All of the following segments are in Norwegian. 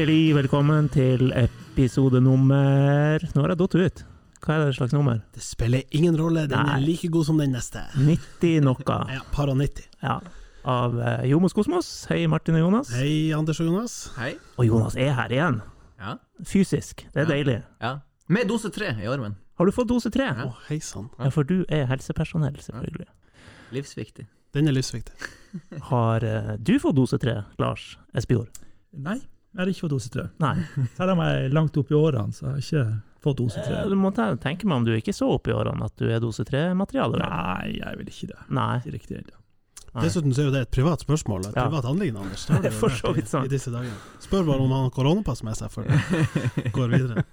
Hjertelig velkommen til episode nummer Nå har jeg datt ut. Hva er det slags nummer? Det spiller ingen rolle, den Nei. er like god som den neste. 90 noe. Ja, Para 90. Ja. Av uh, Jomos Kosmos. Hei, Martin og Jonas. Hei, Anders og Jonas. Hei. Og Jonas er her igjen. Ja. Fysisk. Det er Ja. deilig. ja. Med dose tre i armen. Har du fått dose tre? Å, Ja. hei sann. Ja, for du er helsepersonell, selvfølgelig. Livsviktig. Den er livsviktig. Har uh, du fått dose tre, Lars Espejord? Nei, jeg har ikke fått dose tre. Nei. Selv om jeg er langt opp i årene, så har jeg ikke fått dose tre. Eh, Du må tenke meg om du ikke så opp i årene at du er dose tre-materiale. Nei, jeg vil ikke det. Nei. Ikke riktig ennå. Dessuten så er jo det et privat spørsmål, et Ja. privat anliggende, Anders. Det er det For så vidt sant. i, i disse dager. Spør bare om han har koronapass med seg før det går videre.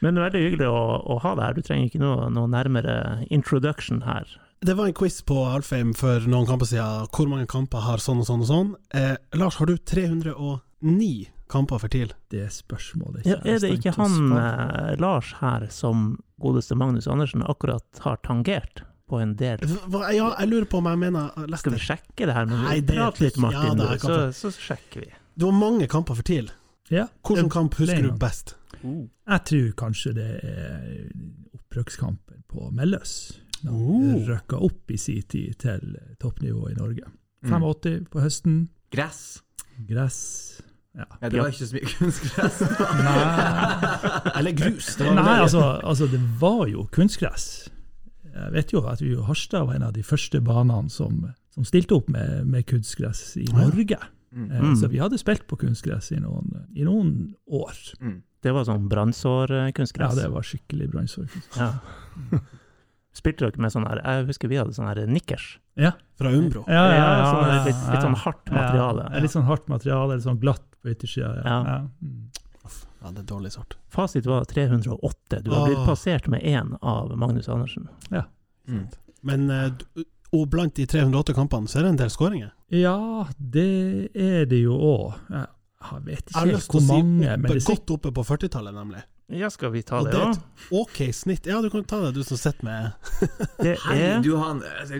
Men det er veldig hyggelig å, å ha deg her. Du trenger ikke noe, noe nærmere introduction her. Det var en quiz på Alfheim for noen kamper siden. Hvor mange kamper har sånn og sånn og sånn? Eh, Lars, har du 309 kamper for TIL? Det spørsmålet Ja, er det ikke han eh, Lars her som godeste Magnus Andersen akkurat har tangert på en del? Hva, ja, jeg lurer på om jeg mener Skal vi sjekke det her? Men Nei, det- Prat litt, Martin, ja, du, er så, så sjekker vi. Du har mange kamper for TIL. Ja, Hvilken kamp husker er du best? best? Jeg tror kanskje det er opprykkskampen på Melløs. Da Oh. vi røkka opp i sin tid til toppnivå i Norge. Mm. 85 på høsten, Gress. gress ja. Ja, det var ikke så mye kunstgress. Nei, Eller grus? Det var Nei altså, altså, det var jo kunstgress. Jeg vet jo at vi Harstad var en av de første banene som, som stilte opp med, med kunstgress i Norge. Mm. Eh, Mm. Så vi hadde spilt på kunstgress i noen, i noen år. Mm. Det var sånn Ja, det var skikkelig brannsår. Ja. Spilte dere med sånn her Jeg husker vi hadde sånn her nikkers. Ja, Fra Umbro. ja, ja, ja, sånn her ja, litt, litt sånn hardt materiale. Ja, litt sånn hardt materiale, litt sånn glatt på yttersida. Ja. Ja. Ja. Ja, det er dårlig sort. Fasit var 308. Du har blitt passert med én av Magnus Andersen. Mm. Men eh, og blant de 308 kampene så er det en del skåringer. ja, det er det jo òg. Jeg vet Jeg ikke har helt hvor mange. si men det er godt oppe på 40-tallet, nemlig. Ja, skal vi ta Og det det er et ok snitt. Ja, du kan ta det, du som sitter med Det Hei, er du har altså,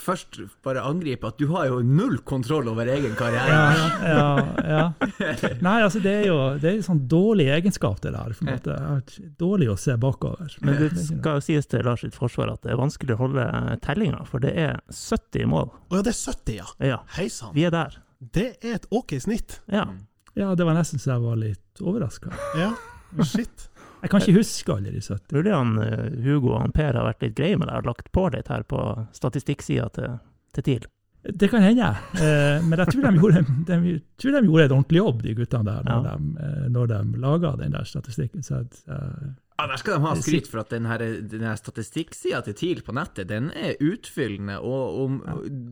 Først bare angripe at du har jo null kontroll over egen karriere. ja, ja, ja. Nei, altså det er jo det er en sånn dårlig egenskap det der. For en måte. Dårlig å se bakover. Men det skal jo sies til Lars sitt forsvar at det er vanskelig å holde tellinga, for det er 70 mål. Å ja, det er 70, ja. Ja, Hei sann. vi er der. Det er et ok snitt. Ja. Ja, det var nesten så jeg var litt overraska. Ja, shit. Jeg kan ikke huske alle de 70. Mulig han eh, Hugo og han Per har vært litt greie med deg og lagt på litt her på statistikksida til, til TIL. Det kan hende, eh, men jeg tror de, gjorde, de, tror de gjorde et ordentlig jobb, de guttene der, når Ja. de, eh, når de laga den der statistikken. Så at, eh, Ja, der skal de ha skryt for at den her, her statistikksida til TIL på nettet, den er utfyllende, og om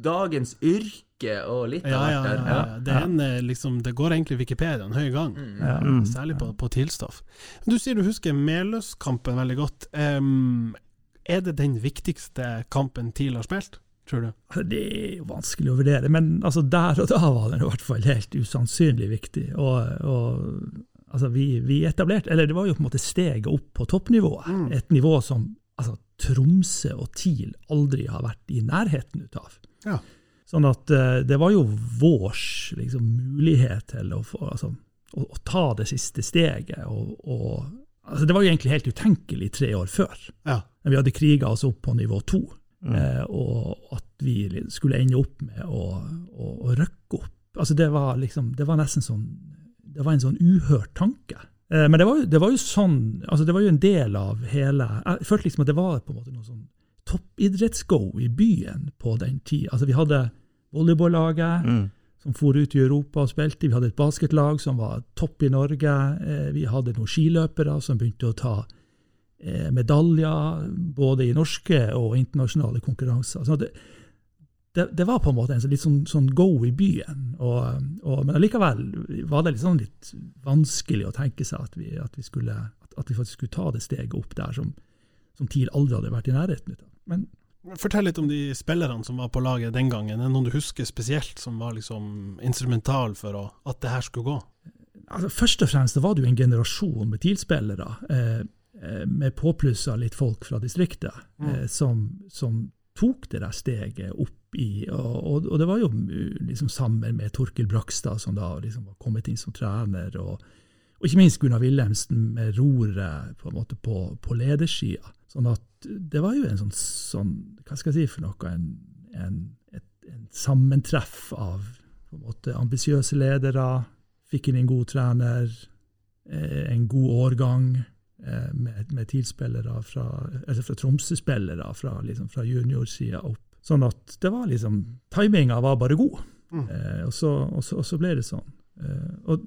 dagens yrke og litt av ja, hvert ja, der. ja. Det, er en, eh, liksom, det går egentlig Wikipedia en høy gang. Mm. ja. Mm. Særlig på, på tilstoff. Du sier du husker Meløs-kampen veldig godt. Um, er det den viktigste kampen TIL har spilt, tror du? Det er jo vanskelig å vurdere, men altså, der og da var den i hvert fall helt usannsynlig viktig. Og, og altså, vi, vi etablerte Eller det var jo på en måte steget opp på toppnivået. Mm. Et nivå som altså, Tromsø og TIL aldri har vært i nærheten av. Ja. Sånn at uh, det var jo vår liksom, mulighet til å, få, altså, å, å ta det siste steget. Og, og, altså, det var jo egentlig helt utenkelig tre år før. Ja. Men vi hadde kriga oss opp på nivå to. Mm. Uh, og at vi skulle ende opp med å, å, å røkke opp. Altså det var liksom, det var nesten sånn, det var en sånn uhørt tanke. Eh, men det var, jo, det var jo sånn, altså det var jo en del av hele, jeg følte liksom at det var på en måte noe sånn toppidrettsgo i byen på den tid. Altså vi hadde volleyballaget Mm. som for ut i Europa og spilte, vi hadde et basketlag som var topp i Norge, eh, vi hadde noen skiløpere som begynte å ta eh, medaljer både i norske og internasjonale konkurranser. Så det, det, det var på en måte en sånn, litt sånn, sånn go i byen. Og, og, men allikevel var det litt, sånn litt vanskelig å tenke seg at vi, at vi, skulle, at, vi faktisk skulle ta det steget opp der som, som TIL aldri hadde vært i nærheten av. Men Fortell litt om de spillerne som var på laget den gangen. Er det noen du husker spesielt som var liksom instrumental for å, at det her skulle gå? altså, først og fremst var det jo en generasjon med TIL-spillere, eh, eh, med påplussa litt folk fra distriktet, Mm. eh, som, som tok det der steget opp i. Og, og, det var jo liksom sammen med Torkil Brakstad, som da liksom var kommet inn som trener, og, og ikke minst Gunnar Wilhelmsen med roret på, en måte på, på ledersida. Sånn at det var jo en sånn, sånn hva skal jeg si for noe, en, en, et, en sammentreff av på en måte ambisiøse ledere. Fikk inn en god trener, eh, en god årgang eh, med, med TIL-spillere fra, altså fra Tromsø-spillere fra, liksom, fra juniorsida opp. Sånn at det var liksom Timinga var bare god. Mm. Eh, og, så, og, så, og, så, ble det sånn. Eh, og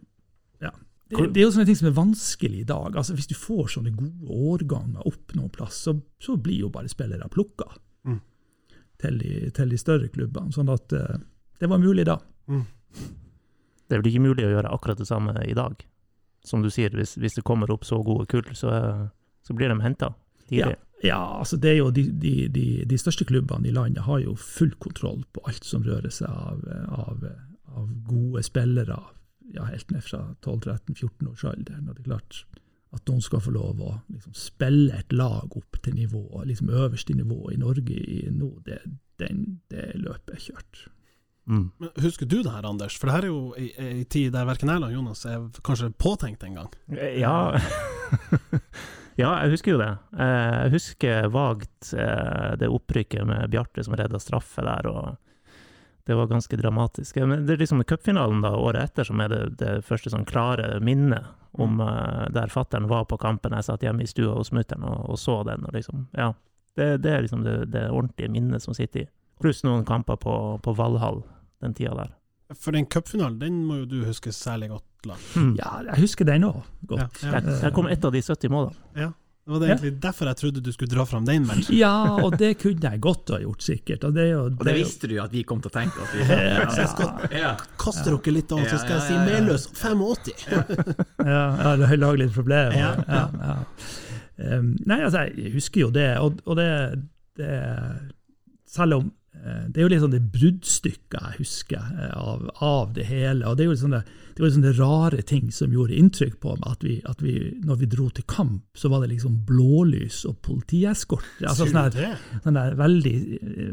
ja. Det, det, er jo sånne ting som er vanskelig i dag. Altså Hvis du får sånne gode årganger opp noen plass, så, så blir jo bare spillere plukka Mm. til, til, de, større klubbene. Sånn at eh, det var mulig da. Mm. Det er vel ikke mulig å gjøre akkurat det samme i dag. Som du sier, hvis, hvis det kommer opp så gode kull, så, så blir de henta tidlig. Ja. Ja, altså det er jo de, de, de, de, største klubbene i landet har jo full kontroll på alt som rører seg av, av, av gode spillere, ja, helt ned fra 12-13-14 års alder. Når det er klart at noen skal få lov å liksom, spille et lag opp til nivå, liksom øverste nivå i Norge i nå, det, den, det løpet er kjørt. Mm. Men Husker du det her, Anders? For det her er jo ei tid der verken jeg eller Jonas er kanskje påtenkt engang. Ja. Ja, jeg husker jo det. Jeg husker vagt det opprykket med Bjarte som redda straffe der, og det var ganske dramatisk. Men det er liksom cupfinalen da, året etter som er det, det første sånn klare minnet om mm. der fattern var på kampen. Jeg satt hjemme i stua hos mutter'n og, og, så den, og liksom, ja. Det, det er liksom det, det, ordentlige minnet som sitter i. Pluss noen kamper på, på Valhall den tida der. For den cupfinalen, den må jo du huske særlig godt, Lars. Mm. Ja, jeg husker den òg godt. Ja, ja. Der, kom et av de 70 målene. Ja. Det var det egentlig derfor jeg trodde du skulle dra fram den matchen. Ja, og det kunne jeg godt ha gjort, sikkert. Og det, og og det visste du jo at vi kom til å tenke oss. Ja, så jeg skal kaste dere litt av, så skal jeg si Meløs 85. ja, ja, lage litt problemer. Ja, ja. Um, nei, altså, jeg husker jo det, og, og det, det Selv om det er jo litt sånn det bruddstykket jeg husker av, av, det hele. og Det er jo sånne, det var sånne rare ting som gjorde inntrykk på meg. At vi, at vi, når vi dro til kamp, så var det liksom blålys og politieskorte. Altså sånne, sånne veldig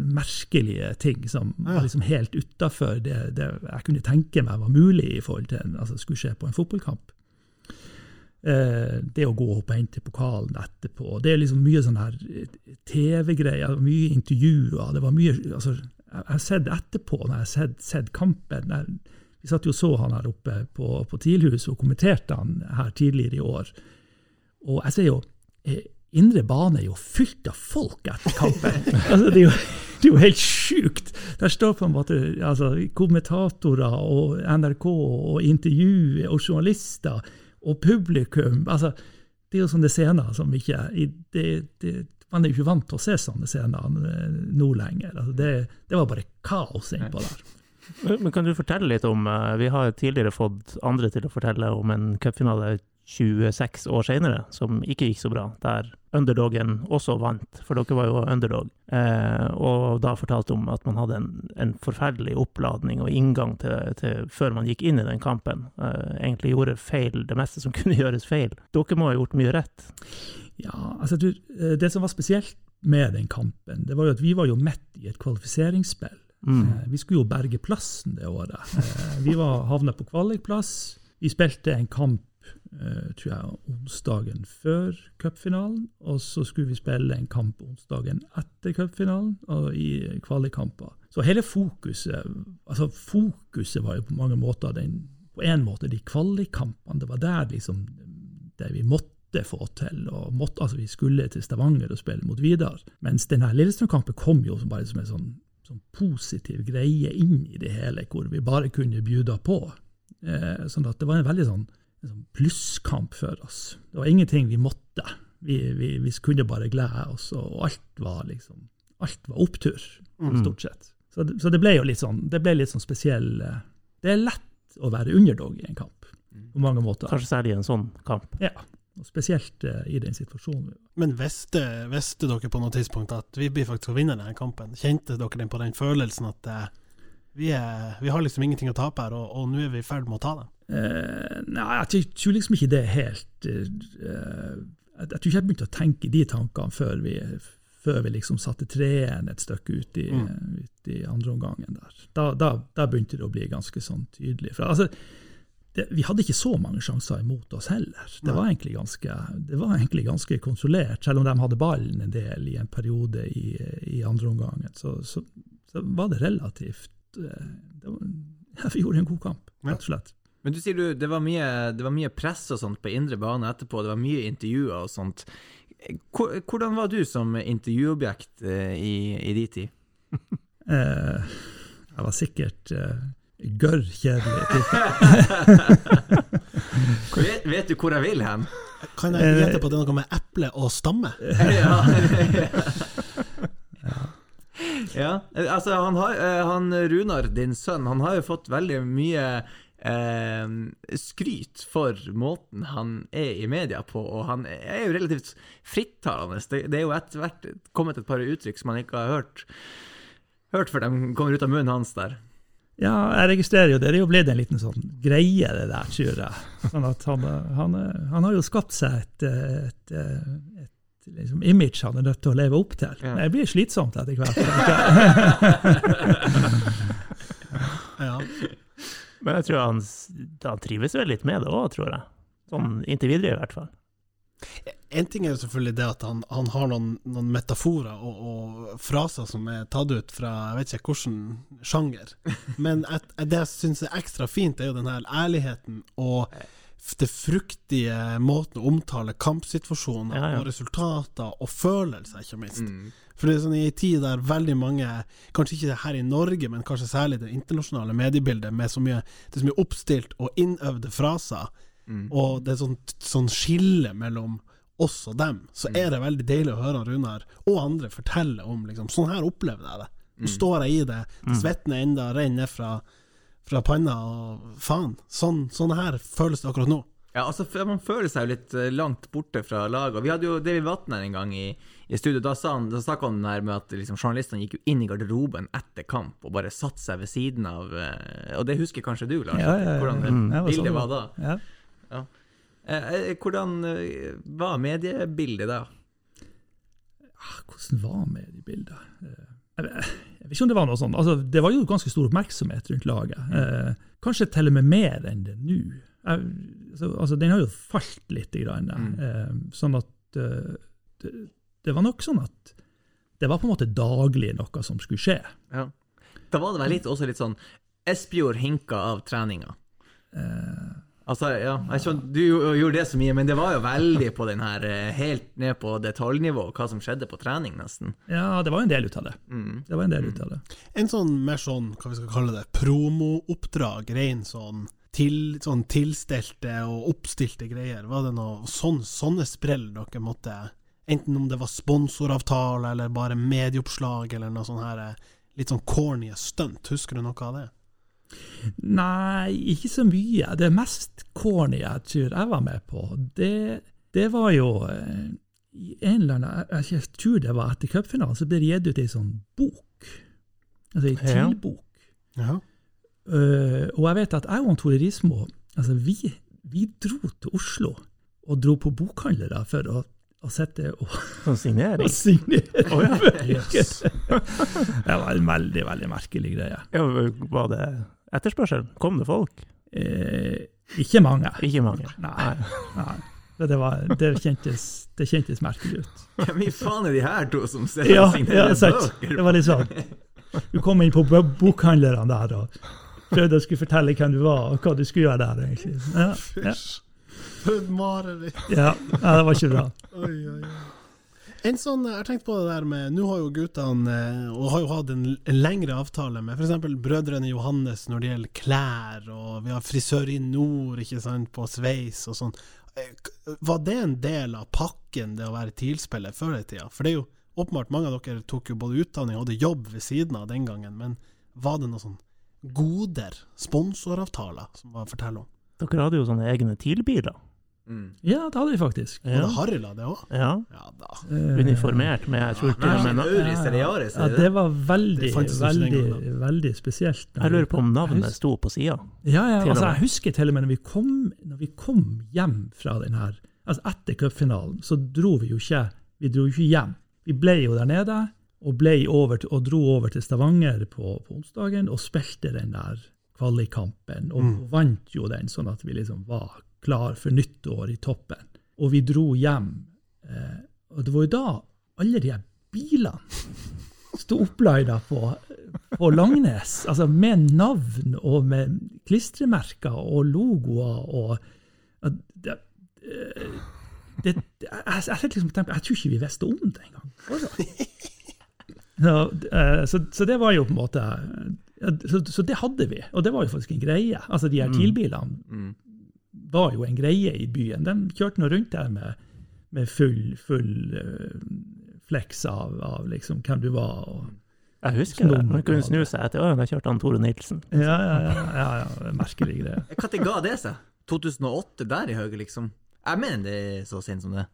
merkelige ting som var liksom helt utafor det, det, jeg kunne tenke meg var mulig i forhold til altså skulle skje på en fotballkamp. Det å gå opp og hente pokalen etterpå. Det er liksom mye sånn her TV-greier, mye intervjuer. det var mye, altså, Jeg har sett etterpå, når jeg har sett, sett kampen jeg, Vi satt jo så han her oppe på, på TIL-huset og kommenterte han her tidligere i år. Og jeg ser jo Indre bane er jo fylt av folk etter kampen. altså, det, er jo, det er jo helt sjukt! Der står på en måte altså, kommentatorer og NRK og intervjuer og journalister og publikum. altså Det er jo sånne scener som ikke det, det, Man er jo ikke vant til å se sånne scener nå lenger. altså det, det var bare kaos innpå der. Men Kan du fortelle litt om Vi har tidligere fått andre til å fortelle om en cupfinale 26 år senere, som ikke gikk så bra, der underdogen også vant, for dere var jo underdog, eh, og da fortalte om at man hadde en, en forferdelig oppladning og inngang til, til, før man gikk inn i den kampen. Eh, egentlig gjorde feil, det meste som kunne gjøres feil. Dere må ha gjort mye rett? Ja, altså du, det som var spesielt med den kampen, det var jo at vi var jo midt i et kvalifiseringsspill. Mm. Vi skulle jo berge plassen det året. Vi var havna på kvalikplass. Vi spilte en kamp tror jeg, onsdagen før cupfinalen. Og så skulle vi spille en kamp onsdagen etter cupfinalen og i kvalikkamper. Så hele fokuset altså fokuset var jo på mange måter den, på en måte de kvalikkampene. Det var der liksom det vi måtte få til. og måtte, altså Vi skulle til Stavanger og spille mot Vidar. Mens denne Lillestrøm-kampen kom jo bare som en sånn, sånn, positiv greie inn i det hele, hvor vi bare kunne bjuda på. Eh, sånn at det var en veldig sånn en sånn plusskamp for oss. Det var ingenting vi måtte. Vi, vi, vi kunne bare glede oss, og alt var liksom alt var opptur, stort sett. Så, så, det ble jo litt sånn det ble litt sånn spesiell Det er lett å være underdog i en kamp, på mange måter. Kanskje særlig i en sånn kamp. Ja, og spesielt uh, i den situasjonen. Men visste, visste, dere på noe tidspunkt at vi blir faktisk å vinne denne kampen? Kjente dere den på den følelsen at uh, vi, er, vi, har liksom ingenting å tape her, og, og nå er vi i ferd med å ta dem? Uh, nei, jeg tror liksom ikke det er helt uh, Jeg tror ikke jeg begynte å tenke de tankene før vi, før vi liksom satte treen et stykke ut i, Mm. ut i andre omgangen der. Da, da, da begynte det å bli ganske sånn tydelig. For, altså, det, vi hadde ikke så mange sjanser imot oss heller. Det var, ganske, det var egentlig ganske kontrollert, selv om de hadde ballen en del i en periode i, i andre omgangen. Så, så, så var det relativt eh, det var, ja, Vi gjorde en god kamp, rett og slett. Men du sier du, det var, mye, det var mye press og sånt på indre bane etterpå, det var mye intervjuer og sånt. Hvordan var du som intervjuobjekt eh, i, i din tid? Eh, jeg var sikkert eh, gørr kjedelig. Vet, vet du hvor jeg vil hen? Kan jeg gjette på at det er noe med eple og stamme? ja. Ja. Altså, han, har, eh, han Runar, din sønn, han har jo fått veldig mye eh, skryt for måten han er i media på, og han er jo relativt frittalende. Det, det er jo etter hvert kommet et par uttrykk som han ikke har hørt, hørt før de kommer ut av munnen hans der. Ja, jeg registrerer jo det. Det er jo blitt en liten sånn greie, det der, tror jeg. Sånn at han, han, han har jo skapt seg et, et, et, liksom image han er nødt til å leve opp til. Ja. Det blir slitsomt etter hvert. Ja. Men jeg tror han, han trives vel litt med det òg, tror jeg. Sånn inntil videre, i hvert fall. En ting er jo selvfølgelig det at han, han har noen, noen metaforer og, og fraser som er tatt ut fra jeg vet ikke hvilken sjanger. Men et, det jeg syns er ekstra fint, er jo den her ærligheten og det fruktige måten å omtale kampsituasjoner Ja, ja. og resultater og følelser, ikke minst. Mm. For det er sånn i en tid der veldig mange, kanskje ikke her i Norge, men kanskje særlig det internasjonale mediebildet, med så mye, det er så mye oppstilt og innøvde fraser, Mm. og det er sånn, sånn skille mellom oss og dem, så Mm. er det veldig deilig å høre Runar og andre fortelle om liksom, sånn her opplevde jeg det. Nå Mm. står jeg i det, Mm. svetten er enda renner ned fra, fra panna, og faen, sånn, sånn her føles det akkurat nå. Ja, altså, Man føler seg jo litt eh, langt borte fra laget. Vi hadde jo David Vatner en gang i, i studio. Da sa han, da snakka han der med at liksom, journalistene gikk jo inn i garderoben etter kamp og bare satte seg ved siden av eh, Og det husker kanskje du, Lars? Ja, ja, ja. Hvordan det Mm. Det bildet sånn var da? Ja. ja. eh, hvordan eh, var mediebildet da? Ah, Hvordan var mediebildet? Jeg vet ikke om det var noe sånt. Altså, det var jo ganske stor oppmerksomhet rundt laget. Eh, kanskje til og med mer enn det nå. Altså, altså, den har jo falt litt. Grann, Mm. eh, sånn at eh, det, det var nok sånn at det var på en måte daglig noe som skulle skje. Ja. Da var det vel litt, også litt sånn Espejord hinka av treninga. Eh, Altså, ja, skjønner, Du gjorde det så mye, men det var jo veldig på den her eh, Helt ned på detaljnivå, hva som skjedde på trening, nesten. ja, det var en del ut av det. Mm. Det var en del ut av det. En sånn mer sånn, hva vi skal kalle det, promooppdrag, ren sånn, til, sånn tilstelte og oppstilte greier. Var det noe sånn, sånne sprell dere måtte Enten om det var sponsoravtale eller bare medieoppslag eller noe sånn her eh, litt sånn corny stunt. Husker du noe av det? Nei, ikke så mye. Det mest corny jeg tror jeg var med på, det, det var jo eh, i en eller annen Jeg, tror det var etter cupfinalen, så ble det gitt ut ei sånn bok. Altså ei Ja. tilbok. Ja. Eh, og jeg vet at jeg og Tore Rismo altså vi, vi dro til Oslo og dro på bokhandlere for å, å sitte og, og signering. og signere. oh, ja. Yes. det var en veldig, veldig merkelig greie. ja. Var det etterspørsel? Kom det folk? Eh, ikke mange. Ikke mange. Nei. nei. Det, var, det, kjentes, det kjentes merkelig ut. Hvem i faen er de her to som ser Ja, signerer ja bøker? Det var litt sånn. Du kom inn på bo- bokhandlerne der og prøvde å skulle fortelle hvem du var, og hva du skulle gjøre der. egentlig. Ja, ja, mareritt. ja, ja det var ikke bra. Oi, oi, oi. En sånn, Jeg har tenkt på det der med Nå har jo guttene eh, og har jo hatt en, en lengre avtale med f.eks. brødrene Johannes når det gjelder klær, og vi har frisør i nord ikke sant, på sveis og sånn. Eh, Var det en del av pakken, det å være TIL-spiller før i tida? For det er jo åpenbart mange av dere tok jo både utdanning og hadde jobb ved siden av den gangen, men var det noen sånn goder, sponsoravtaler, som var å fortelle om? Dere hadde jo sånne egne TIL-biler. Mm. Ja, det hadde vi faktisk. Var Ja. det Harila, det òg? ja. Ja da. Eh, Uniformert med jeg tror til og med Ja, det var veldig, Det veldig, veldig spesielt. Jeg lurer på om navnet sto på sida. Ja, ja, altså, jeg husker til og med når vi kom, når vi kom hjem fra den her altså Etter cupfinalen så dro vi jo ikke vi dro jo ikke hjem. Vi ble jo der nede, og, ble over, til- og dro over til Stavanger på, på onsdagen og spilte den der kvalikkampen, og, og vant jo den, sånn at vi liksom var klar for nyttår i toppen. Og vi dro hjem. Eh, og det var jo da alle de her bilene sto opplina på, på Langnes, altså med navn og med klistremerker og logoer og og det, eh, det, jeg, jeg, liksom tenkte, jeg tror ikke vi visste om det engang. Så, eh, så, så det var jo på en måte så, så det hadde vi, og det var jo faktisk en greie. Altså De her TIL-bilene Mm. Var jo en greie i byen. De kjørte nå rundt der med, med full, full uh, flex av, av liksom hvem du var. Og, Jeg husker det. Man kunne snu seg etter øynene, Jeg kjørte han Tore Nilsen. ja, ja, ja, ja, ja, merkelig greie. Når ga det seg? 2008 der i Høge, liksom? Jeg mener det er så sent som det.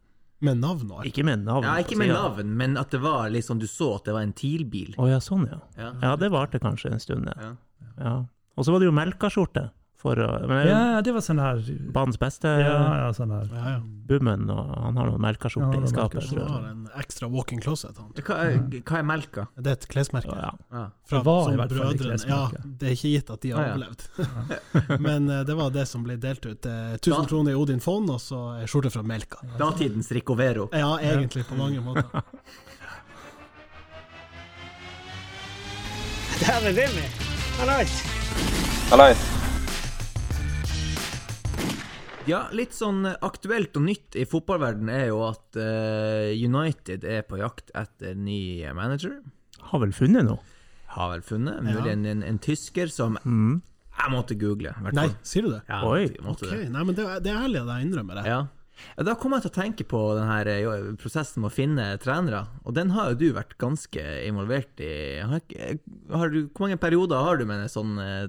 Med navn og. Ikke med navn. Ja, ikke med navn, men at det var liksom Du så at det var en TIL-bil. Å ja, sånn ja. Ja. Ja, det varte kanskje en stund, ja. Ja. ja. Og så var det jo melkaskjorte for å men, Ja, det var sånn her Banens beste Ja, ja, sånn her. Ja, ja. Bummen, og han har noen melkaskjorte Ja, i skapet. Han har en ekstra walk-in closet. Hva, er- hva er melka? Det er et klesmerke. Ja, Ja. Fra, Det var i som hvert fall et brødrene. Ja, det er ikke gitt at de har ja. overlevd. Men eh, det var det som ble delt ut. Eh, 1000 kroner i Odin fond, og så ei skjorte fra Melka. Datidens Ricovero. Ja, egentlig, på mange måter. Dæven Willy! Hallais! Hallais. Ja, litt sånn aktuelt og nytt i fotballverden er jo at uh, United er på jakt etter ny manager. Har vel funnet noe. Har vel funnet. Ja. Mulig en, en, en tysker som Mm. Jeg måtte google, Hvertfall. Nei, sier du det? Ja, Oi. jeg måtte Ok, det. Nei, men det, er- det er ærlig at jeg innrømmer det. Ja. Ja, Da kom jeg til å tenke på denne eh, prosessen med å finne trenere, og den har jo du vært ganske involvert i. Har, har du, hvor mange perioder har du med en sånn uh,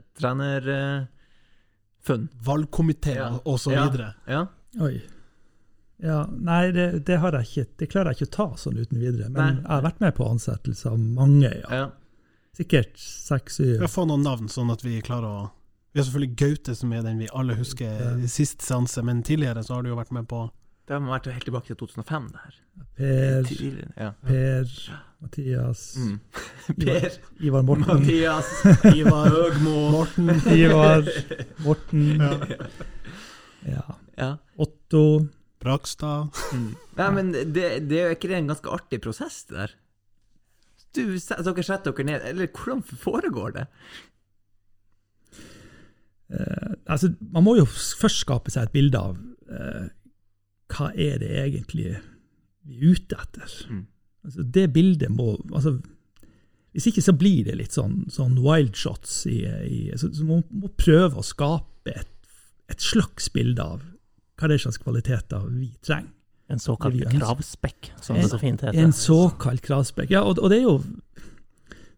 trenerfunn? Valgkomiteer Ja. og- så videre. ja. Oi. Ja, nei, det, det har jeg ikke. Det klarer jeg ikke å ta sånn uten videre. Men Nei. jeg har vært med på ansettelser av mange, ja. ja. Sikkert seks-syv. Vi får noen navn, sånn at vi klarer å Vi har selvfølgelig Gaute, som er den vi alle husker Ja. sist seanse, men tidligere så har du jo vært med på Det har vært helt tilbake til 2005, det her. Per, Ja. per Mathias, Mm. Ivar, Per, Ivar Morten, Mathias, Ivar Høgmo Morten. Ivar Morten, ja. Ja. Otto. Brakstad. Nei, men det, det er jo ikke det en ganske artig prosess, det der? Du, dere setter dere ned, eller hvordan foregår det? Eh, altså, man må jo først skape seg et bilde av eh, hva er det egentlig vi er ute etter. Mm. Altså, det bildet må altså, Hvis ikke så blir det litt sånn, sånn wild shots. I, i, så, så man må prøve å skape et, et slags bilde av hva det er slags kvaliteter vi trenger. En såkalt kravspekk, som det så fint heter. En såkalt kravspekk. Ja, og, og det er jo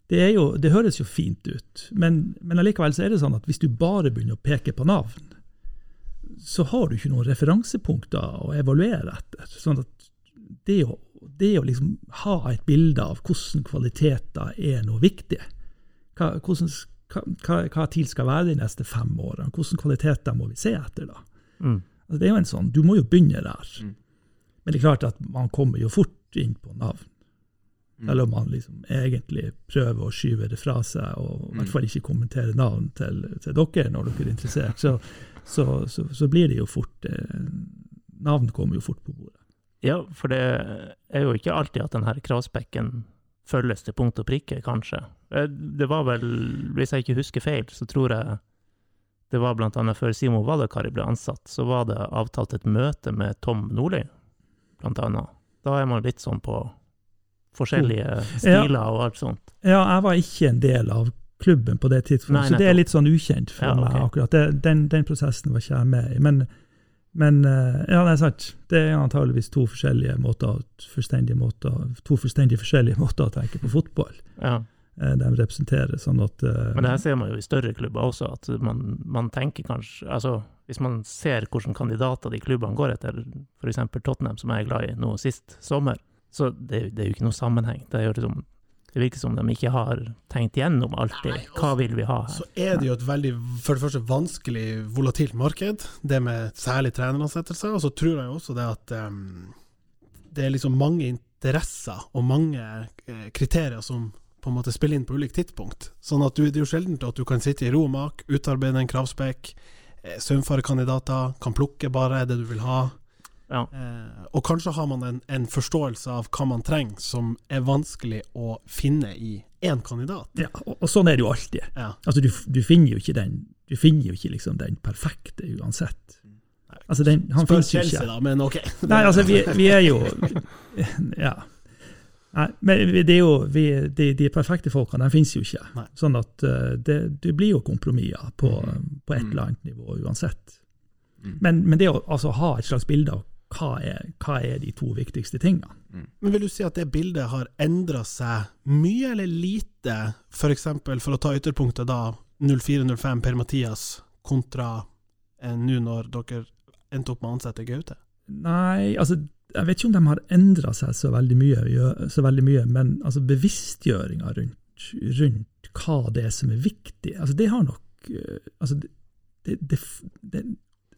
det, er jo, det høres jo fint ut, men, men allikevel så er det sånn at hvis du bare begynner å peke på navn, så har du ikke noen referansepunkter å evaluere etter. Sånn at det å, det å liksom ha et bilde av hvordan kvaliteter er noe viktig, hva, hvordan, hva, hva, hva TIL skal være de neste fem årene, hvordan kvaliteter må vi se etter da? Mm. Altså, det er jo en sånn, Du må jo begynne der. Mm. Men det er klart at man kommer jo fort inn på navn. Mm. Selv om man liksom egentlig prøver å skyve det fra seg, og i hvert fall ikke kommentere navn til, til dere når dere er interessert, så, så, så, så blir det jo fort eh, Navn kommer jo fort på bordet. Ja, for det er jo ikke alltid at denne kravspekken følges til punkt og prikke, kanskje. Eh, Det var vel, hvis jeg ikke husker feil, så tror jeg det var blant annet før Simo Valakari ble ansatt, så var det avtalt et møte med Tom Nordli, blant annet. Da er man litt sånn på forskjellige stiler og alt sånt. Ja, jeg var ikke en del av klubben på det tidspunktet, Nei, så det er litt sånn ukjent for Ja, okay. meg akkurat. Det, den, den prosessen var ikke jeg med i. Men, men eh, ja, det er sant. Det er antageligvis to forskjellige måter, måter, to fullstendig forskjellige måter å tenke på fotball. Ja. eh, De representerer sånn at eh, Men det her ser man jo i større klubber også, at man, man tenker kanskje Altså, hvis man ser hvilke kandidater de klubbene går etter, f.eks. Tottenham, som jeg er glad i nå sist sommer, så det, det er jo ikke noe sammenheng. Det, er jo liksom, det virker som de ikke har tenkt gjennom alltid. Hva vil vi ha her? Så er det jo et veldig, for det første, vanskelig, volatilt marked, det med særlig treneransettelser. Og så tror jeg også det at um, det er liksom mange interesser og mange eh, kriterier som på en måte spiller inn på ulikt tidspunkt. Sånn at du, det er jo sjelden at du kan sitte i ro og mak, utarbeide en kravspekk, eh, søvnfarekandidater, kan plukke bare det du vil ha. Ja. Eh, og kanskje har man en, en forståelse av hva man trenger, som er vanskelig å finne i én kandidat. Ja, og, og sånn er det jo alltid. Ja. Altså, du, du finner jo ikke den du finner jo ikke liksom den perfekte uansett. Altså, den, han Spør Chelsea, ikke. da, men ok. Nei, altså, vi, vi er jo Ja. Nei, men det er jo, vi, de, de perfekte folkene de finnes jo ikke. Nei. Sånn at eh, det, det blir jo kompromisser på, på et Mm. eller annet nivå uansett. Mm. Men, men det å altså, ha et slags bilde av hva er, hva er de to viktigste tingene Men vil du si at det bildet har endra seg mye eller lite, f.eks. For, for å ta ytterpunktet da, 04-05 Per-Mathias kontra eh, nå når dere endte opp med å ansette Gaute? Nei, altså jeg vet ikke om de har endra seg så veldig mye, så veldig mye men altså bevisstgjøringa rundt, rundt hva det er som er viktig, altså det har nok eh, altså, det, det, det,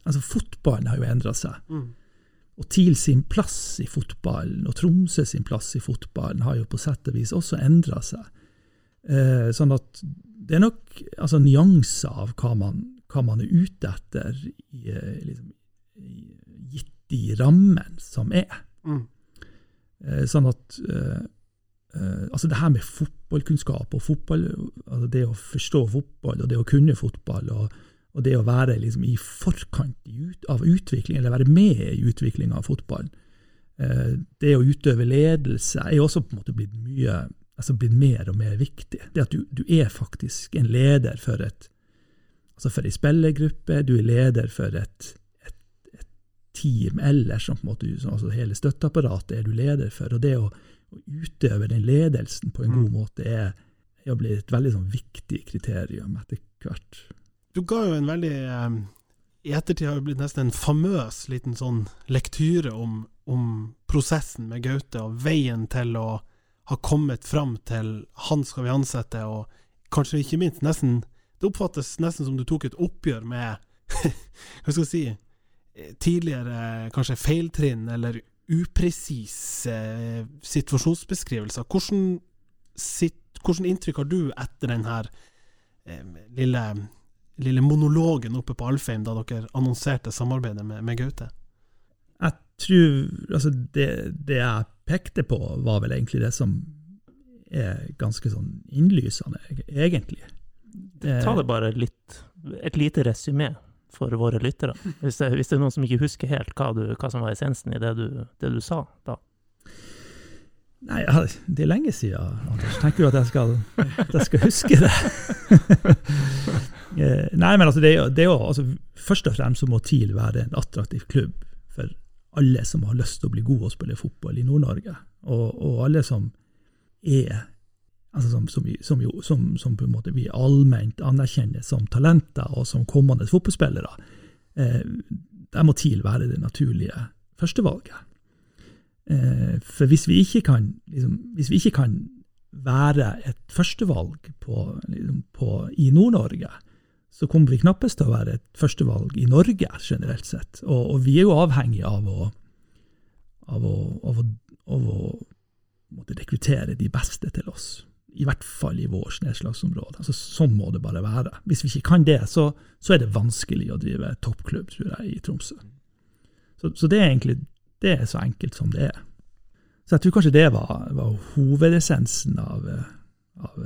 altså Fotballen har jo endra seg. Og TIL sin plass i fotballen, og Tromsø sin plass i fotballen, har jo på sett og vis også endra seg. Eh, sånn at det er nok altså, nyanser av hva man, hva man er ute etter, i, eh, liksom, i, gitt de rammen som er. Mm. Eh, sånn at eh, eh, Altså det her med fotballkunnskap og fotball, altså det å forstå fotball og det å kunne fotball og, og det å være liksom i forkant av utvikling, eller være med i utviklinga av fotballen. Eh, det å utøve ledelse er også på en måte blitt mye altså blitt mer og mer viktig. Det at du, du er faktisk en leder for et altså for ei spillergruppe, du er leder for et, et, et team ellers, som på en måte, altså hele støtteapparatet er du leder for. Og det å, å utøve den ledelsen på en god måte er, er å bli et veldig sånn viktig kriterium etter hvert. Du ga jo en veldig eh, I ettertid har det blitt nesten en famøs liten sånn lektyre om, om prosessen med Gaute, og veien til å ha kommet fram til han skal vi ansette, og kanskje ikke minst nesten Det oppfattes nesten som du tok et oppgjør med Hva skal jeg si Tidligere kanskje feiltrinn eller upresis eh, situasjonsbeskrivelser. Hvordan, sitt, hvordan inntrykk har du etter den her eh, lille lille monologen oppe på Alfheim da dere annonserte samarbeidet med, med Gaute? Jeg tror altså det, det jeg pekte på, var vel egentlig det som er ganske sånn innlysende, egentlig. Det, Ta det bare litt Et lite resymé for våre lyttere. Hvis det, hvis det er noen som ikke husker helt hva, du, hva som var essensen i det du, det du sa da. Nei, det er lenge siden, Anders. Tenker du at jeg skal, at jeg skal huske det? Eh, Nei, men altså, det, det er jo, altså, først og fremst så må TIL være en attraktiv klubb for alle som har lyst til å bli gode og spille fotball i Nord-Norge. Og, og alle som er altså som, som, som, som, som på en måte vi allment anerkjenner som talenter og som kommende fotballspillere. Eh, der må TIL være det naturlige førstevalget. Eh, for hvis vi ikke kan, liksom, hvis vi ikke kan være et førstevalg på, liksom, på, i Nord-Norge, så kommer vi knappest til å være et førstevalg i Norge generelt sett. Og, og vi er jo avhengig av å, av å, av å, av å rekruttere de beste til oss. I hvert fall i vårt nedslagsområde. Altså, sånn må det bare være. Hvis vi ikke kan det, så, så er det vanskelig å drive toppklubb, tror jeg, i Tromsø. Så, så det er egentlig det er så enkelt som det er. Så jeg tror kanskje det var, var hovedessensen av, av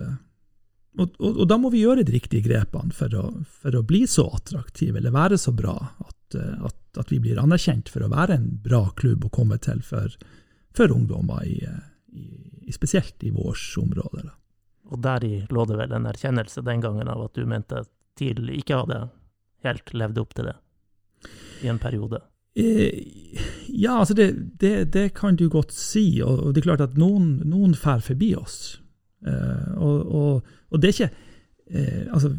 og, og, og da må vi gjøre de riktige grepene for å, for å bli så attraktive, eller være så bra, at, eh, at, at vi blir anerkjent for å være en bra klubb å komme til for, for ungdommer, i, eh, i, spesielt i vårt område. Da. Og deri lå det vel en erkjennelse den gangen av at du mente at TIL ikke hadde helt levd opp til det i en periode. Eh, ja, altså det, det, det kan du godt si, og, og det er klart at noen, noen fær forbi oss. Eh, og, og, og det er ikke eh, Altså,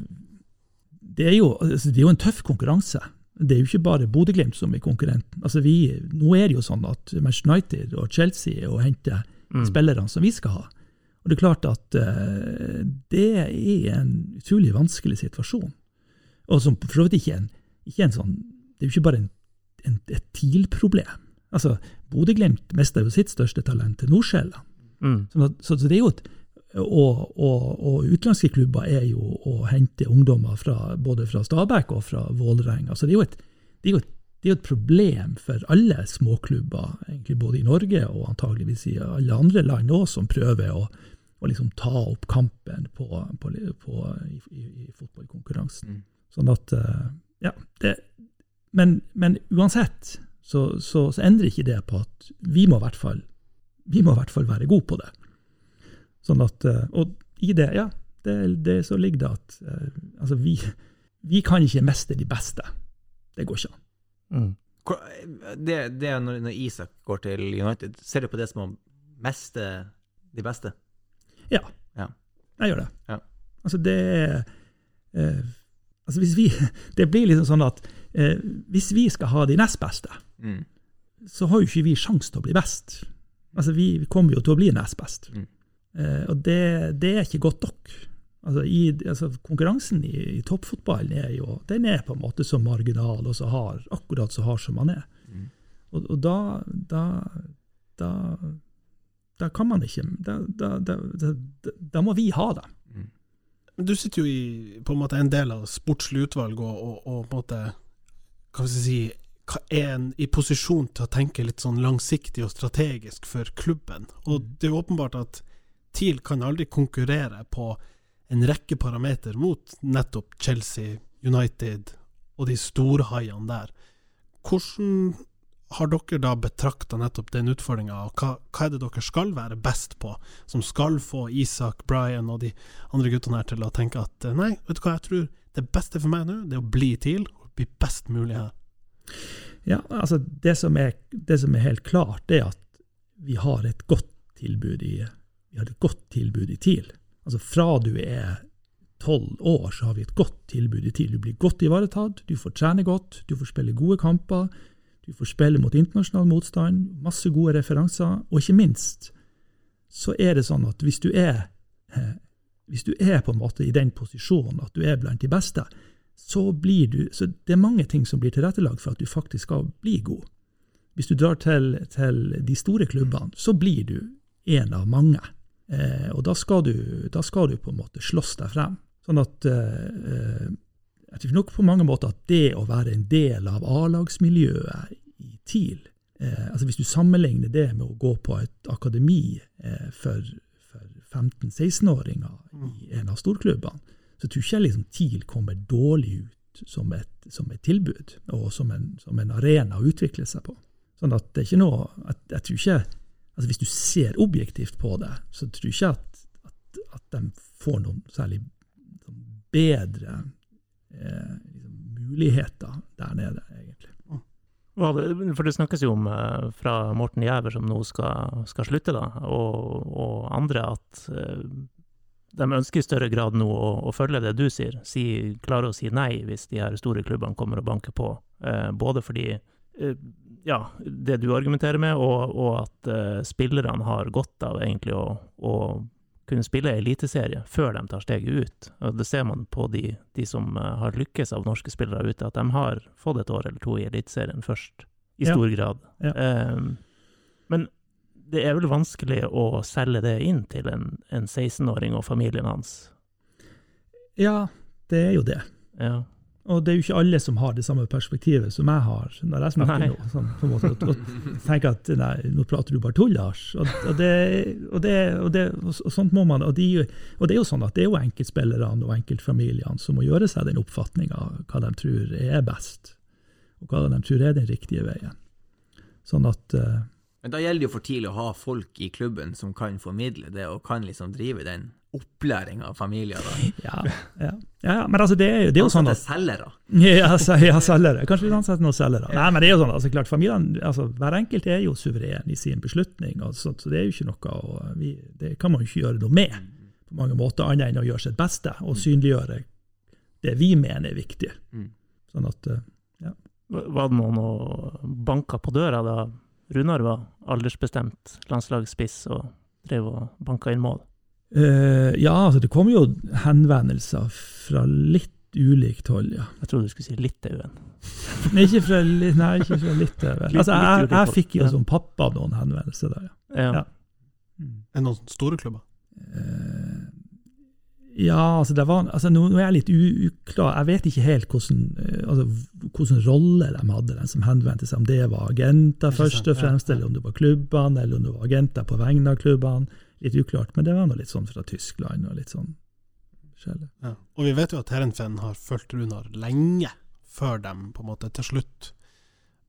det er, jo, altså det er jo en tøff konkurranse. Det er jo ikke bare Bodø-Glimt som er konkurrenten. Altså vi, nå er det jo sånn at Manchester United og Chelsea er å hente Mm. spillerne som vi skal ha. Og det er klart at eh, det er en utrolig vanskelig situasjon. Og som for så vidt ikke en, ikke en sånn Det er jo ikke bare en, en, et TIL-problem. Altså, Bodø-Glimt mista jo sitt største talent til Nordsjælland. Mm. Så, så, så det er jo et, og, og, og utenlandske klubber er jo å hente ungdommer fra, både fra Stabæk og fra Vålerenga. Så det er jo et, det er jo et, det er jo et problem for alle småklubber, egentlig både i Norge og antageligvis i alle andre land òg, som prøver å, å liksom ta opp kampen på, på, på, i, i, i fotballkonkurransen. Mm. Sånn at eh, Ja. Det, men, men uansett så, så, så endrer ikke det på at vi må i hvert fall vi må i hvert fall være gode på det. Sånn at, eh, Og i det, ja, det, det så ligger det at eh, altså vi, vi kan ikke meste de beste. Det går ikke an. Mm. Det, det er når, når Isak går til United, ser du på det som å meste de beste? Ja, Ja. jeg gjør det. Ja. Altså det er eh, altså hvis vi, Det blir liksom sånn at eh, hvis vi skal ha de nest beste, Mm. så har jo ikke vi sjanse til å bli best. Altså Vi kommer jo til å bli nest best. Mm. Eh, og det, det er ikke godt nok. Altså, i, altså Konkurransen i, i toppfotballen er jo den er på en måte så marginal og så hard, akkurat så hard som man er. Mm. Og, og da, da, da, da kan man ikke Da, da, da, da, da må vi ha det. Mm. Du sitter jo i på en måte en del av sportslig utvalg og, og, og på en måte Hva skal vi si er en i posisjon til å tenke litt sånn langsiktig og strategisk for klubben. Og det er jo åpenbart at TIL kan aldri konkurrere på en rekke parameter mot nettopp Chelsea, United og de storhaiene der. Hvordan har dere da betrakta nettopp den utfordringa, og hva, hva er det dere skal være best på, som skal få Isak, Brian og de andre guttene her til å tenke at eh, nei, vet du hva, jeg tror det beste for meg nå, det er å bli TIL og bli best mulig her. Ja, altså det som er, det som er helt klart, det er at vi har et godt tilbud i, vi har et godt tilbud i TIL. Altså fra du er tolv år, så har vi et godt tilbud i TIL. Du blir godt ivaretatt, du får trene godt, du får spille gode kamper, du får spille mot internasjonal motstand, masse gode referanser, og ikke minst så er det sånn at hvis du er, eh, hvis du er på en måte i den posisjonen at du er blant de beste, så blir du Så det er mange ting som blir tilrettelagt for at du faktisk skal bli god. Hvis du drar til, til de store klubbene, så blir du en av mange. Eh, og da skal, du, da skal du på en måte slåss deg frem. Sånn at eh, Jeg tror nok på mange måter at det å være en del av A-lagsmiljøet i TIL eh, altså Hvis du sammenligner det med å gå på et akademi eh, for, for 15-16-åringer i en av storklubbene, så tror ikke jeg liksom TIL kommer dårlig ut som et, som et tilbud, og som en, som en arena å utvikle seg på. Sånn at det er ikke noe Jeg, Jeg tror ikke altså Hvis du ser objektivt på det, så tror jeg ikke at, at, at de får noen særlig bedre eh, liksom, muligheter der nede, egentlig. For det snakkes jo om eh, fra Morten Giæver, som nå skal, skal slutte, da, og, og andre, at eh, de ønsker i større grad nå å, å følge det du sier. Si, klare å si nei hvis de her store klubbene kommer og banker på. Eh, både fordi ja, det du argumenterer med, og, og at uh, spillerne har godt av egentlig å, å kunne spille eliteserie før de tar steget ut. Og det ser man på de, de som eh, har lykkes av norske spillere ute, at de har fått et år eller to i eliteserien først, i Ja. stor grad. Ja. Um, men det er vel vanskelig å selge det inn til en, en 16-åring og familien hans. Ja, det er jo det. Ja. Og det er jo ikke alle som har det samme perspektivet som jeg har når jeg snakker Nei. nå. Sånn, på en måte, og, og tenker at nei, nå prater du bare tull, Lars. Og, og, det, og, det, og, det, og sånt må man. Og, de, og det er jo sånn at det er jo enkeltspillerne og enkeltfamiliene som må gjøre seg den oppfatninga av hva de tror er best, og hva de tror er den riktige veien. Sånn at uh, Men da gjelder det jo for tidlig å ha folk i klubben som kan formidle det, og kan liksom drive den opplæringa av familier. da. ja, ja, ja, men altså det er, det er jo sånn Ansatte at selgere. Ja, ja selgere. Kanskje vi ansetter noen selgere. Nei, men det er jo sånn, altså klart familien, altså Hver enkelt er jo suveren i sin beslutning, og sånt, så det er jo ikke noe å, vi, Det kan man jo ikke gjøre noe med på mange måter, annet enn å gjøre sitt beste og synliggjøre det vi mener er viktig. Mm. Sånn at ja. Var det noen og banka på døra da Runar var aldersbestemt landslagsspiss og drev og banka inn mål? Eh, Ja, altså det kommer jo henvendelser fra litt ulikt hold, ja. Jeg trodde du skulle si Litauen. Nei, ikke fra, nei, ikke fra litt Altså, jeg, jeg fikk jo som pappa noen henvendelser der, ja. Ja. Mm. Er det noen store klubber? Uh, Ja, altså det var, altså nå, nå er jeg litt u uklar. Jeg vet ikke helt hvordan, eh, altså, hvordan rolle de hadde, den som henvendte seg. Om det var agenter først og ja, fremst, ja. eller om det var klubbene, eller om det var agenter på vegne av klubbene. Litt uklart, men det var noe litt sånn fra Tyskland og litt sånn forskjellig. Ja. Og vi vet jo at Heerenveen har fulgt Runar lenge, før de på en måte til slutt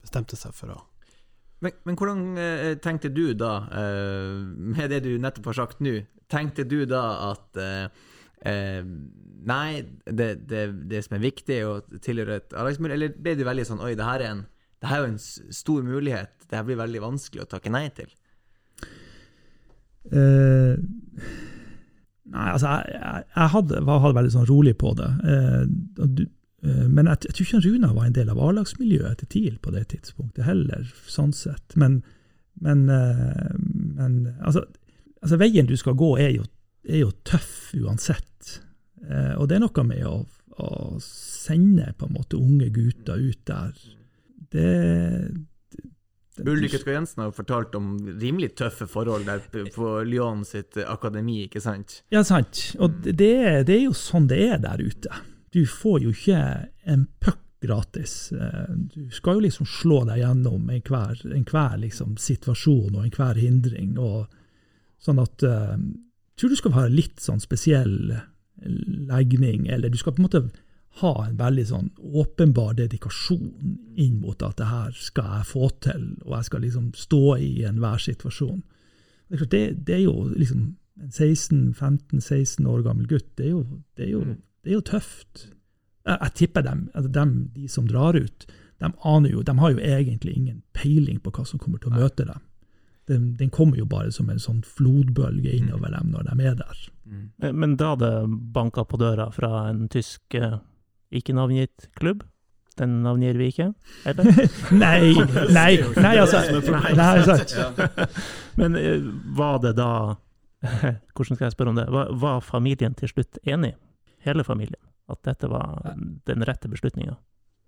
bestemte seg for å Men, men hvordan eh, tenkte du da, eh, med det du nettopp har sagt nå, tenkte du da at eh, eh, Nei, det, det, det som er viktig, er å tilhøre et A-lagsmiljø, eller ble du veldig sånn Oi, det her er, en, det her er en stor mulighet, det her blir veldig vanskelig å takke nei til? Eh, nei, altså, jeg, jeg, hadde, hadde veldig sånn rolig på det. Og du, eh, men jeg, jeg tror ikke Runa var en del av A-lagsmiljøet til TIL på det tidspunktet heller, sånn sett. Men, men, men altså, altså, veien du skal gå, er jo, er jo tøff uansett. Og det er noe med å, å sende på en måte unge gutter ut der. Det Ulrikke Skar Jensen har jo fortalt om rimelig tøffe forhold der på Lyon sitt eh, akademi, ikke sant? Ja, sant. Og det, er- det er jo sånn det er der ute. Du får jo ikke en puck gratis. Eh, Du skal jo liksom slå deg gjennom enhver, enhver liksom situasjon og enhver hindring. Og sånn at eh, Jeg tror du skal ha litt sånn spesiell legning, eller du skal på en måte ha en veldig sånn åpenbar dedikasjon inn mot at det her skal jeg få til, og jeg skal liksom stå i enhver situasjon. Det er, klart, det, det er jo liksom en 16-15-16 år gammel gutt, det er jo, det er jo, det er jo tøft. Jeg, jeg tipper dem, altså dem, de som drar ut, de aner jo, de har jo egentlig ingen peiling på hva som kommer til å møte dem. Den, den kommer jo bare som en sånn flodbølge innover dem når de er der. Eh, Men da det banka på døra fra en tysk eh, ikke-navngitt klubb, den navngir vi ikke, eller? Nei, nei, nei, altså. Nei, altså. Men eh, var det da Hvordan skal jeg spørre om det? Var, var familien til slutt enig, hele familien, at dette var den rette beslutninga?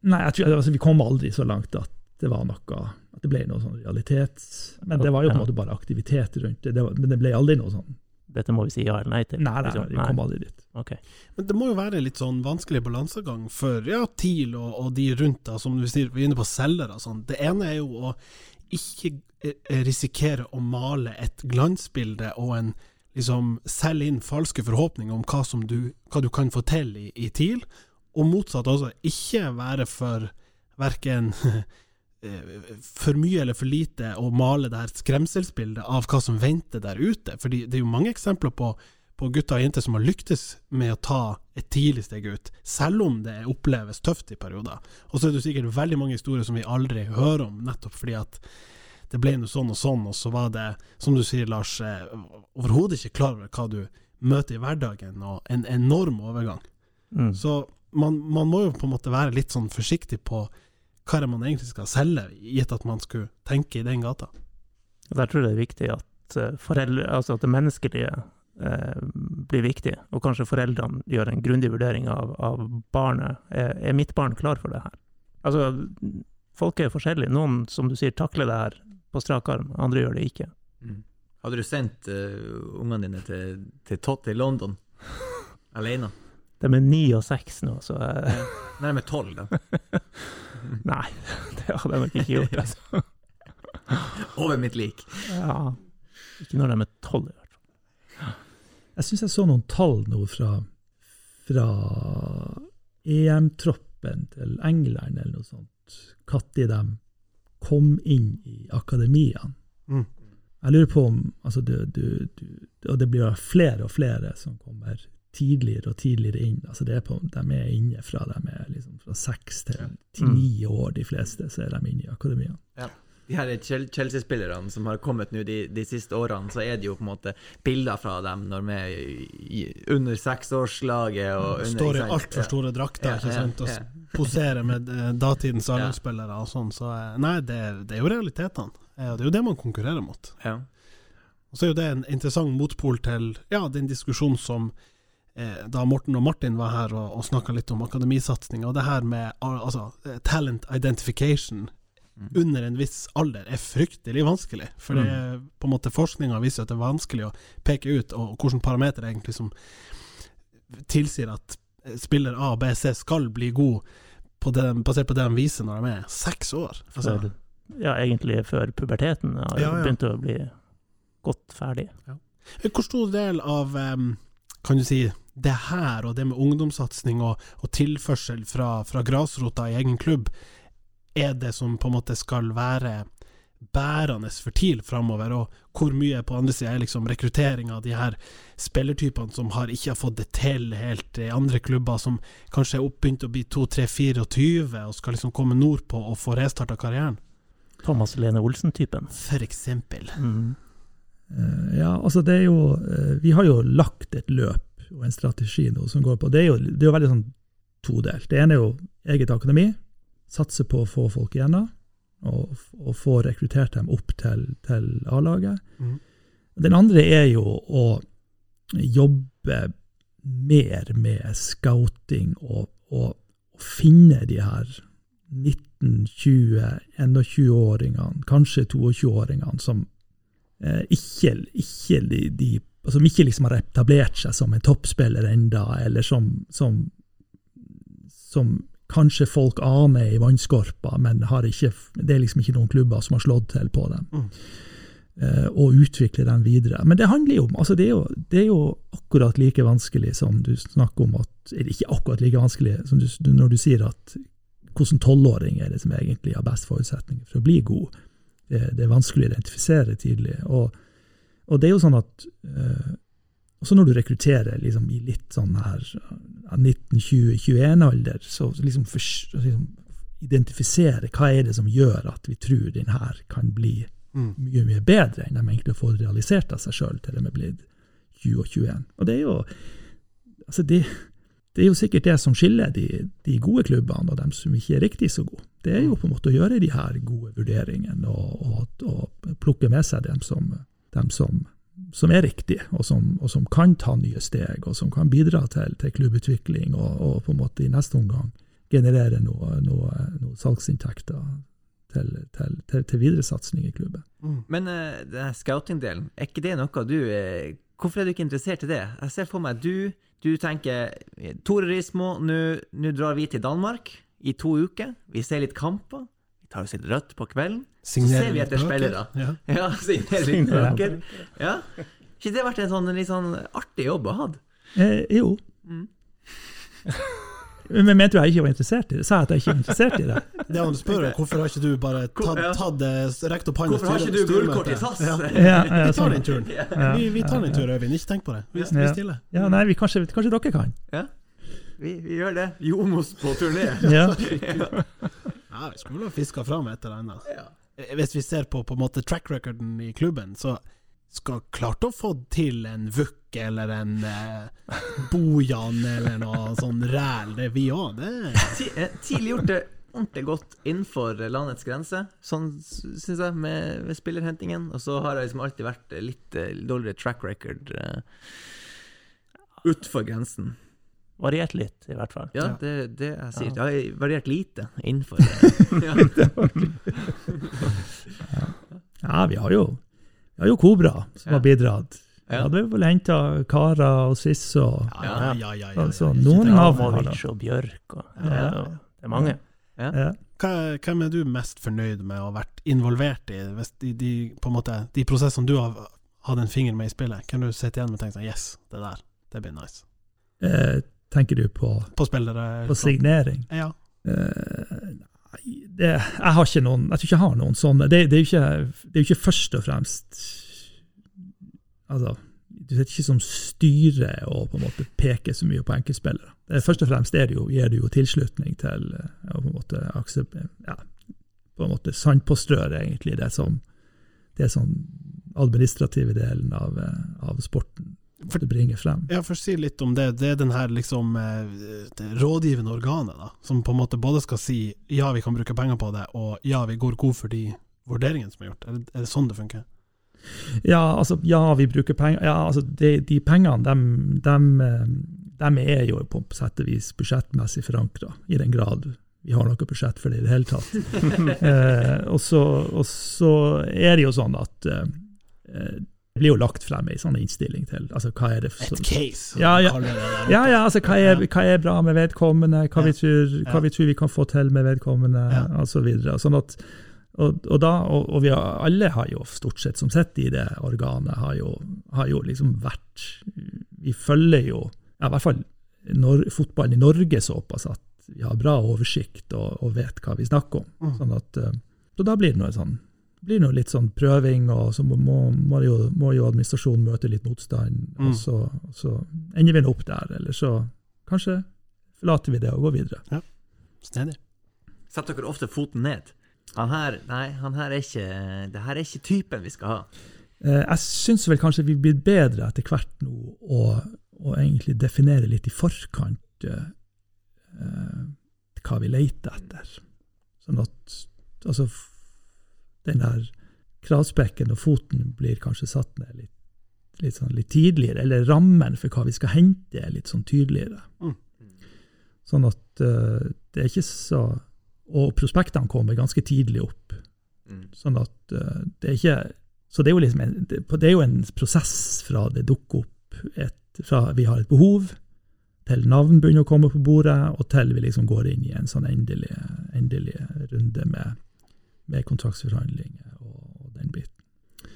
Nei, jeg tror, altså, vi kom aldri så langt at det var noe At det ble noe sånn realitet. Men det var jo på en måte bare aktivitet rundt det. det var, men det ble aldri noe sånn Dette må vi si ja eller nei til? Nei, nei, nei vi kom aldri dit. Okay. Men det må jo være litt sånn vanskelig balansegang for ja, TIL og, og de rundt, da, som du sier, vi er inne på selgere og sånn. Det ene er jo å ikke eh, risikere å male et glansbilde og en liksom selge inn falske forhåpninger om hva, som du, hva du kan få til i, i TIL, og motsatt også, ikke være for verken for mye eller for lite å male det her skremselsbildet av hva som venter der ute. Fordi det er jo mange eksempler på, på gutter og jenter som har lyktes med å ta et tidlig steg ut, selv om det oppleves tøft i perioder. Og så er det sikkert veldig mange historier som vi aldri hører om, nettopp fordi at det ble noe sånn og sånn, og så var det, som du sier Lars, eh, overhodet ikke klar over hva du møter i hverdagen, og en enorm overgang. Mm. Så man, man må jo på en måte være litt sånn forsiktig på hva er det man egentlig skal selge, gitt at man skulle tenke i den gata. Der tror jeg det er viktig at, eh, foreldre, altså at det menneskelige eh, blir viktig, og kanskje foreldrene gjør en grundig vurdering av, av barnet. Er, er mitt barn klar for det her? Altså, folk er forskjellige. Noen, som du sier, takler det her på strak arm, andre gjør det ikke. Mm. Hadde du sendt uh, ungene dine til, til Tott i London alene? De er ni og seks nå, så uh... Nei, med tolv, da. nei, det hadde jeg nok ikke gjort. Altså. Over mitt lik. Ja, ikke når de er tolv, i hvert fall. Jeg syns jeg så noen tall nå fra, fra EM-troppen til England eller noe sånt. Når de kom inn i akademiene. Mm. Jeg lurer på om altså du, du, du, Og det blir flere og flere som kommer tidligere og tidligere inn. Altså det er på, de er inne fra de er liksom fra seks til, til Mm. ni år, de fleste, så er de inne i akademiene. De her Chelsea-spillerne som har kommet nå de, de siste årene, så er det jo på en måte bilder fra dem når vi er i, under seksårslaget og under Står i altfor store drakter, Ja, ikke ja, sant, og ja. poserer med eh, datidens A-lagsspillere og sånn, så eh, nei, det, det er jo realitetene. Eh, og Det er jo det man konkurrerer mot. Ja. Og så er jo det en interessant motpol til ja, den diskusjonen som da Morten og Martin var her og, og snakka litt om akademisatsinga, og det her med altså, eh, talent identification Mm. under en viss alder er fryktelig vanskelig. For det er på en måte forskninga viser at det er vanskelig å peke ut og hvilke parametere egentlig som tilsier at eh, spiller A, og B, C skal bli god på det, basert på det de viser når de er seks år. Altså, Før, ja, egentlig før puberteten har Ja, ja. begynt å bli godt ferdig. Hvor stor del av em, kan du si, det her og det med ungdomssatsing og, og tilførsel fra, fra grasrota i egen klubb, er det som på en måte skal være bærende for TIL framover, og hvor mye på andre sida er liksom rekruttering av de her spillertypene som har ikke har fått det til helt i andre klubber, som kanskje er oppbegynt å bli 2-3-24 og skal liksom komme nordpå og få restarta karrieren? Thomas Lene Olsen-typen. For eksempel. Mm. Eh, Ja, altså det er jo eh, Vi har jo lagt et løp og en strategi nå som går på Det er jo, det er jo veldig sånn todelt. Det ene er jo eget akademi. Satse på å få folk igjennom, og, og få rekruttert dem opp til, til A-laget. Mm. Den andre er jo å jobbe mer med scouting og, og, og finne de her 19-, 20-, 21-åringene, kanskje 22-åringene, som ikke, ikke de, de Som ikke liksom har etablert seg som en toppspiller enda, eller som, som, som kanskje folk aner i vannskorpa, men har ikke, det er liksom ikke noen klubber som har slått til på dem. Mm. Uh, og utvikle dem videre. Men det handler jo om altså det er jo, det er jo akkurat like vanskelig som du snakker om at Eller ikke akkurat like vanskelig som du, du, når du sier at hvordan tolvåring er det som egentlig har best forutsetninger for å bli god. Det, det er vanskelig å identifisere tidlig. Og, og det er jo sånn at eh, også når du rekrutterer liksom, i litt sånn her 19-20-21-alder, så liksom, for, liksom identifisere hva er det som gjør at vi tror den her kan bli Mm. mye mye bedre enn de egentlig får realisert av seg sjøl til de er blitt 20 og 21. Og det er jo altså det, det er jo sikkert det som skiller de, de gode klubbene og dem som ikke er riktig så gode. Det er jo på en måte å gjøre de her gode vurderingene og, og, og plukke med seg dem som, dem som, som er riktige, og som, og som kan ta nye steg, og som kan bidra til, til klubbutvikling og, og på en måte i neste omgang generere noen noe, noe salgsinntekter til, til, til, til videre satsing i klubben. Mm. Men uh, scouting-delen, er ikke det noe du eh, Hvorfor er du ikke interessert i det? Jeg ser for meg at du, du tenker eh, Tore Rismo, nå drar vi til Danmark i to uker. Vi ser litt kamper. Vi tar oss litt rødt på kvelden. Så ser vi etter spillere. Ja. Ja, signerer litt bøker. Ja. Ikke det vært en sånn litt sånn artig jobb å ha? Eh, jo. Mm. Men mente du jeg ikke var interessert i det? Sa jeg at jeg ikke er interessert i det? Det han spør er hvorfor har ikke du bare tatt, tatt det, rekt opp hånda Hvorfor har ikke du gullkort i SAS? Ja. Ja, ja, Vi tar sånn. den turen. Vi, vi tar den turen, Øyvind. Ikke tenk på det. Vi, vi stiller. Ja, nei, vi, kanskje, kanskje dere kan? Ja. Vi, vi gjør det. Jomos på turné. Ja. Ja, vi skulle ha fiska fram et eller annet. Eh, Hvis vi ser på, på en måte track recorden i klubben, så skal klart å få til en Vuk eller en eh, Bojan eller noe sånn ræl, det vi òg. Eh, Tidlig gjort det ordentlig godt innenfor landets grense, sånn syns jeg, med, med spillerhentingen. Og så har det liksom alltid vært eh, litt eh, dårligere track record uh, utfor grensen. Variert litt, i hvert fall. Ja, det det jeg sier. Ja. Jeg har variert lite innenfor ja. ja, vi har jo har jo Kobra, som Ja. har bidratt. Vi Ja. hadde vel henta Kara og Siss og Ja, ja, ja. ja, ja, Altså, noen av- tenk- og Bjørk og det er, mange. Ja. ja. Hva- Hvem er du mest fornøyd med å ha vært involvert i? Hvis de, de, på en måte, de prosessene du har hatt en finger med i spillet, kan du sitte igjen med og tenke sånn Yes, det der, det blir nice. eh, Tenker du på, På spillere på signering? Ja. Eh, det, jeg har ikke noen Jeg tror ikke jeg har noen sånne. Det, det, er jo ikke, ikke først og fremst Altså, du sitter ikke som styre og på en måte peker så mye på enkeltspillere. Er Først og fremst det jo, gir det jo tilslutning til eh, på en måte ja, på en måte sandpåstrør, egentlig det som det som administrative delen av, eh, av sporten For- det bringer frem. Ja, for si litt om det. Det er den her liksom eh, det rådgivende organet, da. Som på en måte både skal si ja, vi kan bruke penger på det, og ja, vi går god for de vurderingene som er gjort. Er det, er det sånn det funker? Ja, altså, ja, vi bruker penger Ja, altså, de, de pengene, dem, dem, eh, de er jo på sett og vis budsjettmessig forankra, i den grad vi har noe budsjett for det i det hele tatt. eh, og, så, og så er det jo sånn at eh, det blir jo lagt frem ei sånn innstilling til altså hva er det for, Et case. Ja, ja. det ja, ja, altså hva er, hva er bra med vedkommende, hva, vi tror, hva vi tror vi kan få til med vedkommende, Ja. og så. Sånn at, og, og, da, og, og vi har, alle har jo stort sett som sitter i det organet, har jo, har jo liksom vært Vi følger jo, ja, i hvert fall når, fotballen i Norge såpass at vi har bra oversikt og, og vet hva vi snakker om. Mm. Sånn at, eh, så da blir det noe sånn blir det noe litt sånn prøving, og så må, må, må, jo, må jo administrasjonen møte litt motstand. Mm. Og, så, og så ender vi nå opp der, eller så kanskje forlater vi det og går videre. Ja, Snedig. Setter dere ofte foten ned? Han her, nei, han her er ikke Det her er ikke typen vi skal ha. Eh, jeg syns vel kanskje vi blir bedre etter hvert nå å, å egentlig definere litt i forkant eh, eh, hva vi leter etter. Sånn at altså den der kravspekken og foten blir kanskje satt ned litt, litt, sånn, litt tidligere, eller rammen for hva vi skal hente er litt sånn tydeligere. Mm. Sånn at uh, det er ikke så Og prospektene kommer ganske tidlig opp. Mm. Sånn at uh, det er ikke Så det er jo liksom en, det, det er jo en prosess fra det dukker opp et, Fra vi har et behov, til navn begynner å komme på bordet, og til vi liksom går inn i en sånn endelig, endelig runde med, med kontraktsforhandlinger og, og den biten.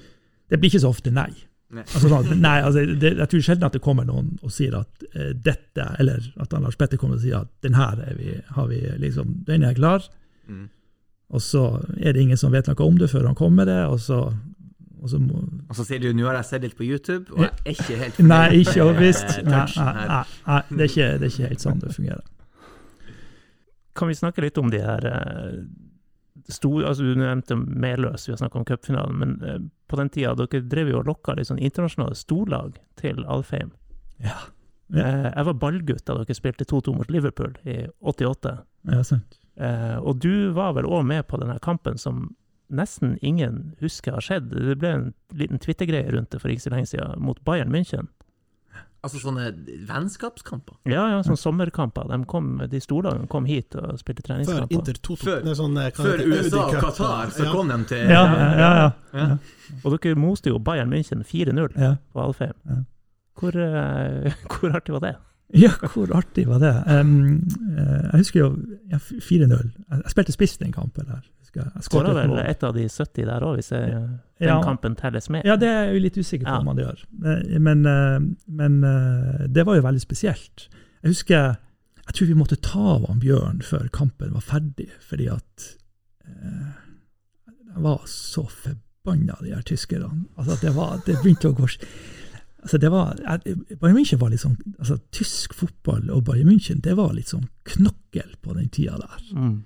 Det blir ikke så ofte nei. Nei. Altså nei, altså det, jeg tror sjelden at det kommer noen og sier at eh, dette, eller at Lars Petter kommer og sier at den her er vi, har vi liksom, den er klar. Mm. Og så er det ingen som vet noe om det før han kommer med det, og så, og så må, Og så sier du nå har jeg sett litt på YouTube, og jeg er ikke helt Nei, ikke overbevist. eh, Nei, nei, nei, nei det, er ikke, det er ikke helt sånn det fungerer. Kan vi snakke litt om de her store altså Du nevnte Meløs, vi har snakka om cupfinalen, men eh, på den tida dere drev jo og lokka litt sånn internasjonale storlag til Alfheim. Ja. Ja. Eh, jeg var ballgutt da dere spilte 2-2 mot Liverpool i 88. Ja, sant. Eh, og du var vel òg med på denne kampen som nesten ingen husker har skjedd. Det ble en liten Twitter-greie rundt det for ikke så lenge siden, mot Bayern München. Altså sånne vennskapskamper. Ja, ja, sånne sommerkamper. De, kom, de storlagene kom hit og spilte Før treningskamper. Inter 2-2. Før- er sånn, Før? USA og Qatar, så ja. kom de til Ja, ja, ja. ja, Ja. Og dere moste jo Bayern München 4-0 ja. på Alfheim. Ja. Hvor, uh, hvor artig var det? Ja, hvor artig var det? Um, jeg husker jo ja, 4-0. Jeg, spilte spiss den kampen der. Jeg. Jeg Skåra vel et av de 70 der òg, hvis jeg, den Ja. kampen telles med? Ja, det er jeg litt usikker på om han gjør. Eh, Men, eh, men det var jo veldig spesielt. Jeg husker Jeg tror vi måtte ta av han Bjørn før kampen var ferdig, fordi at eh, Jeg var så forbanna, de her tyskerne. Altså, det, var, det begynte å gå altså det var, Bayern München var sånn, altså Tysk fotball og Bayern München det var litt sånn knokkel på den tida der. Mm.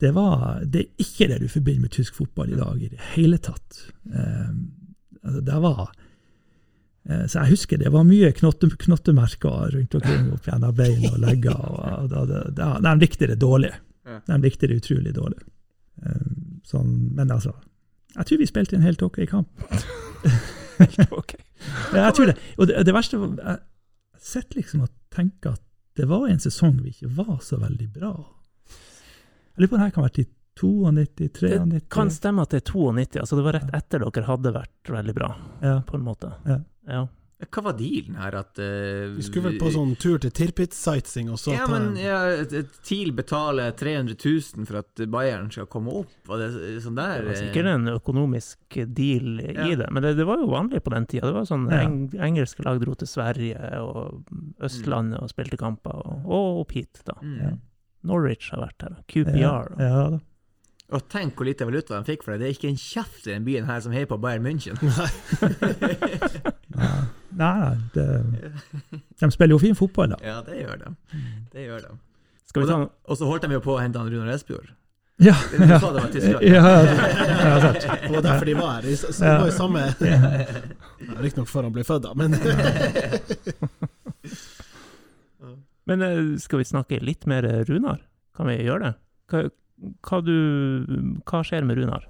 Det, var, det er ikke det du forbinder med tysk fotball i dag i det hele tatt. Um, altså det var uh, Så jeg husker det var mye knotte, knottemerker rundt omkring opp gjennom bein og legger. Og, og, og, de likte det dårlig. De likte det utrolig dårlig. Um, sånn, men altså Jeg tror vi spilte en helt ok kamp. helt Ja, jeg tror det. Og det, det verste var Jeg sitter liksom og tenker at det var en sesong vi ikke var så veldig bra. Jeg lurer på om det her kan være til 92, 93 Det kan stemme at det er 92, altså det var rett etter dere hadde vært veldig bra, Ja. på en måte. Ja. Ja. Hva var dealen her? At uh, Vi skulle vel på sånn tur til Tirpitz-sightseeing, og så Ja, men en ja, TIL betaler 300 000 for at Bayern skal komme opp, var det sånn der? Det var sikkert en økonomisk deal i det, men det, det var jo vanlig på den tida. Det var sånn Ja. eng, Engelske lag dro til Sverige og Østlandet og spilte kamper, og, og opp hit, da. Mm. Norwich har vært her, QPR. Ja, ja da. Og tenk hvor lite valuta de fikk for det. Det er ikke en kjeft i den byen her som heier på Bayern München. Nei, nei det, de spiller jo fin fotball, da. Ja, det gjør de. Det gjør de. Skal vi ta Og så holdt de jo på å hente han Runar Espejord. Ja, Du ja. sa det var Tyskland. Ja, ja, ja, sant. Det var derfor de var her. De s- s- Ja. var jo samme Riktignok før han ble født, da, men Men eh, skal vi snakke litt mer Runar? Kan vi gjøre det? Hva, hva, du, hva skjer med Runar?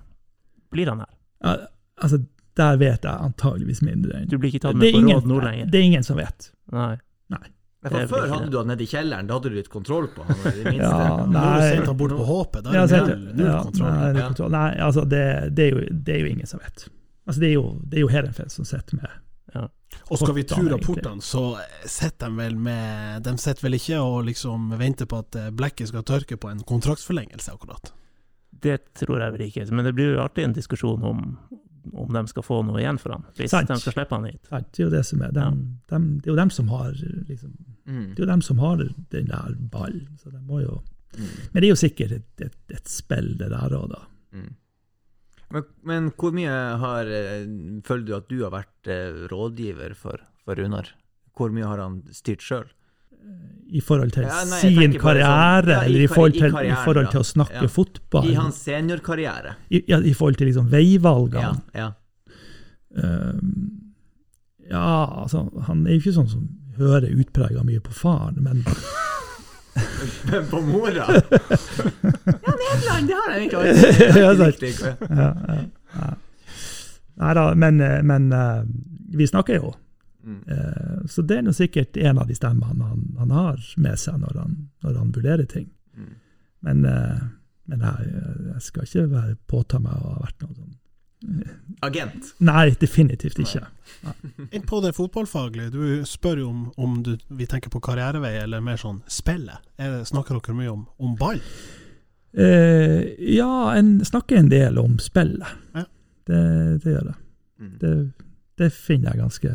Blir han her? Ja, altså, der vet jeg antageligvis mindre enn Du blir ikke tatt med på ingen- råd nå lenger? Det er ingen som vet. Nei. Ja, for Før hadde du han nede i kjelleren, da hadde du litt kontroll på han. det minste. Ja, Nå har du nei. han bort på håpet. Da Ja, er det sant, null, null ja, kontroll. Nei, Ja. kontroll. nei altså, det, det, er jo, det er jo ingen som vet. Altså, det er jo, det er jo Heerenveen som sitter med Og skal vi tro rapportene, så sitter de vel med De sitter vel ikke og liksom venter på at eh, blekket skal tørke på en kontraktsforlengelse, akkurat. Det tror jeg vel ikke. Men det blir jo alltid en diskusjon om, om de skal få noe igjen for han, hvis Sant. de skal slippe han hit. Sant? Det er jo det som er. Dem, de, det er jo dem som har liksom, Mm. Det er jo dem som har den der ballen. Så de må jo Mm. Men det er jo sikkert et, et, et spill, det der òg, da. Mm. Men, men hvor mye har eh, Føler du at du har vært eh, rådgiver for, for Runar? Hvor mye har han styrt sjøl? I forhold til Ja, nei, sin karriere, sånn- ja, i eller i forhold i til, i karrieren, forhold til å snakke Ja. fotball? I hans seniorkarriere? I, ja, I forhold til liksom veivalgene? Ja, ja. Ehm, ja, altså, han er jo ikke sånn som hører utprega mye på faren, men Men på mora? ja, Nederland, det har jeg ikke alltid Ja, ja, ja. Nei da, men, eh, men eh, vi snakker jo. Mm. Eh, Så det er nå sikkert en av de stemmene han, han har med seg når han, når han vurderer ting. Mm. Men, men jeg, jeg skal ikke være, påta meg å ha vært noen sånn Agent. Nei, definitivt ikke. Inn på det fotballfaglige, du spør jo om, om du, vi tenker på karrierevei eller mer sånn spillet. Er det, snakker dere mye om, om ball? Eh, ja, en snakker en del om spillet. Ja. Det, det gjør det. Mm. det. Det finner jeg ganske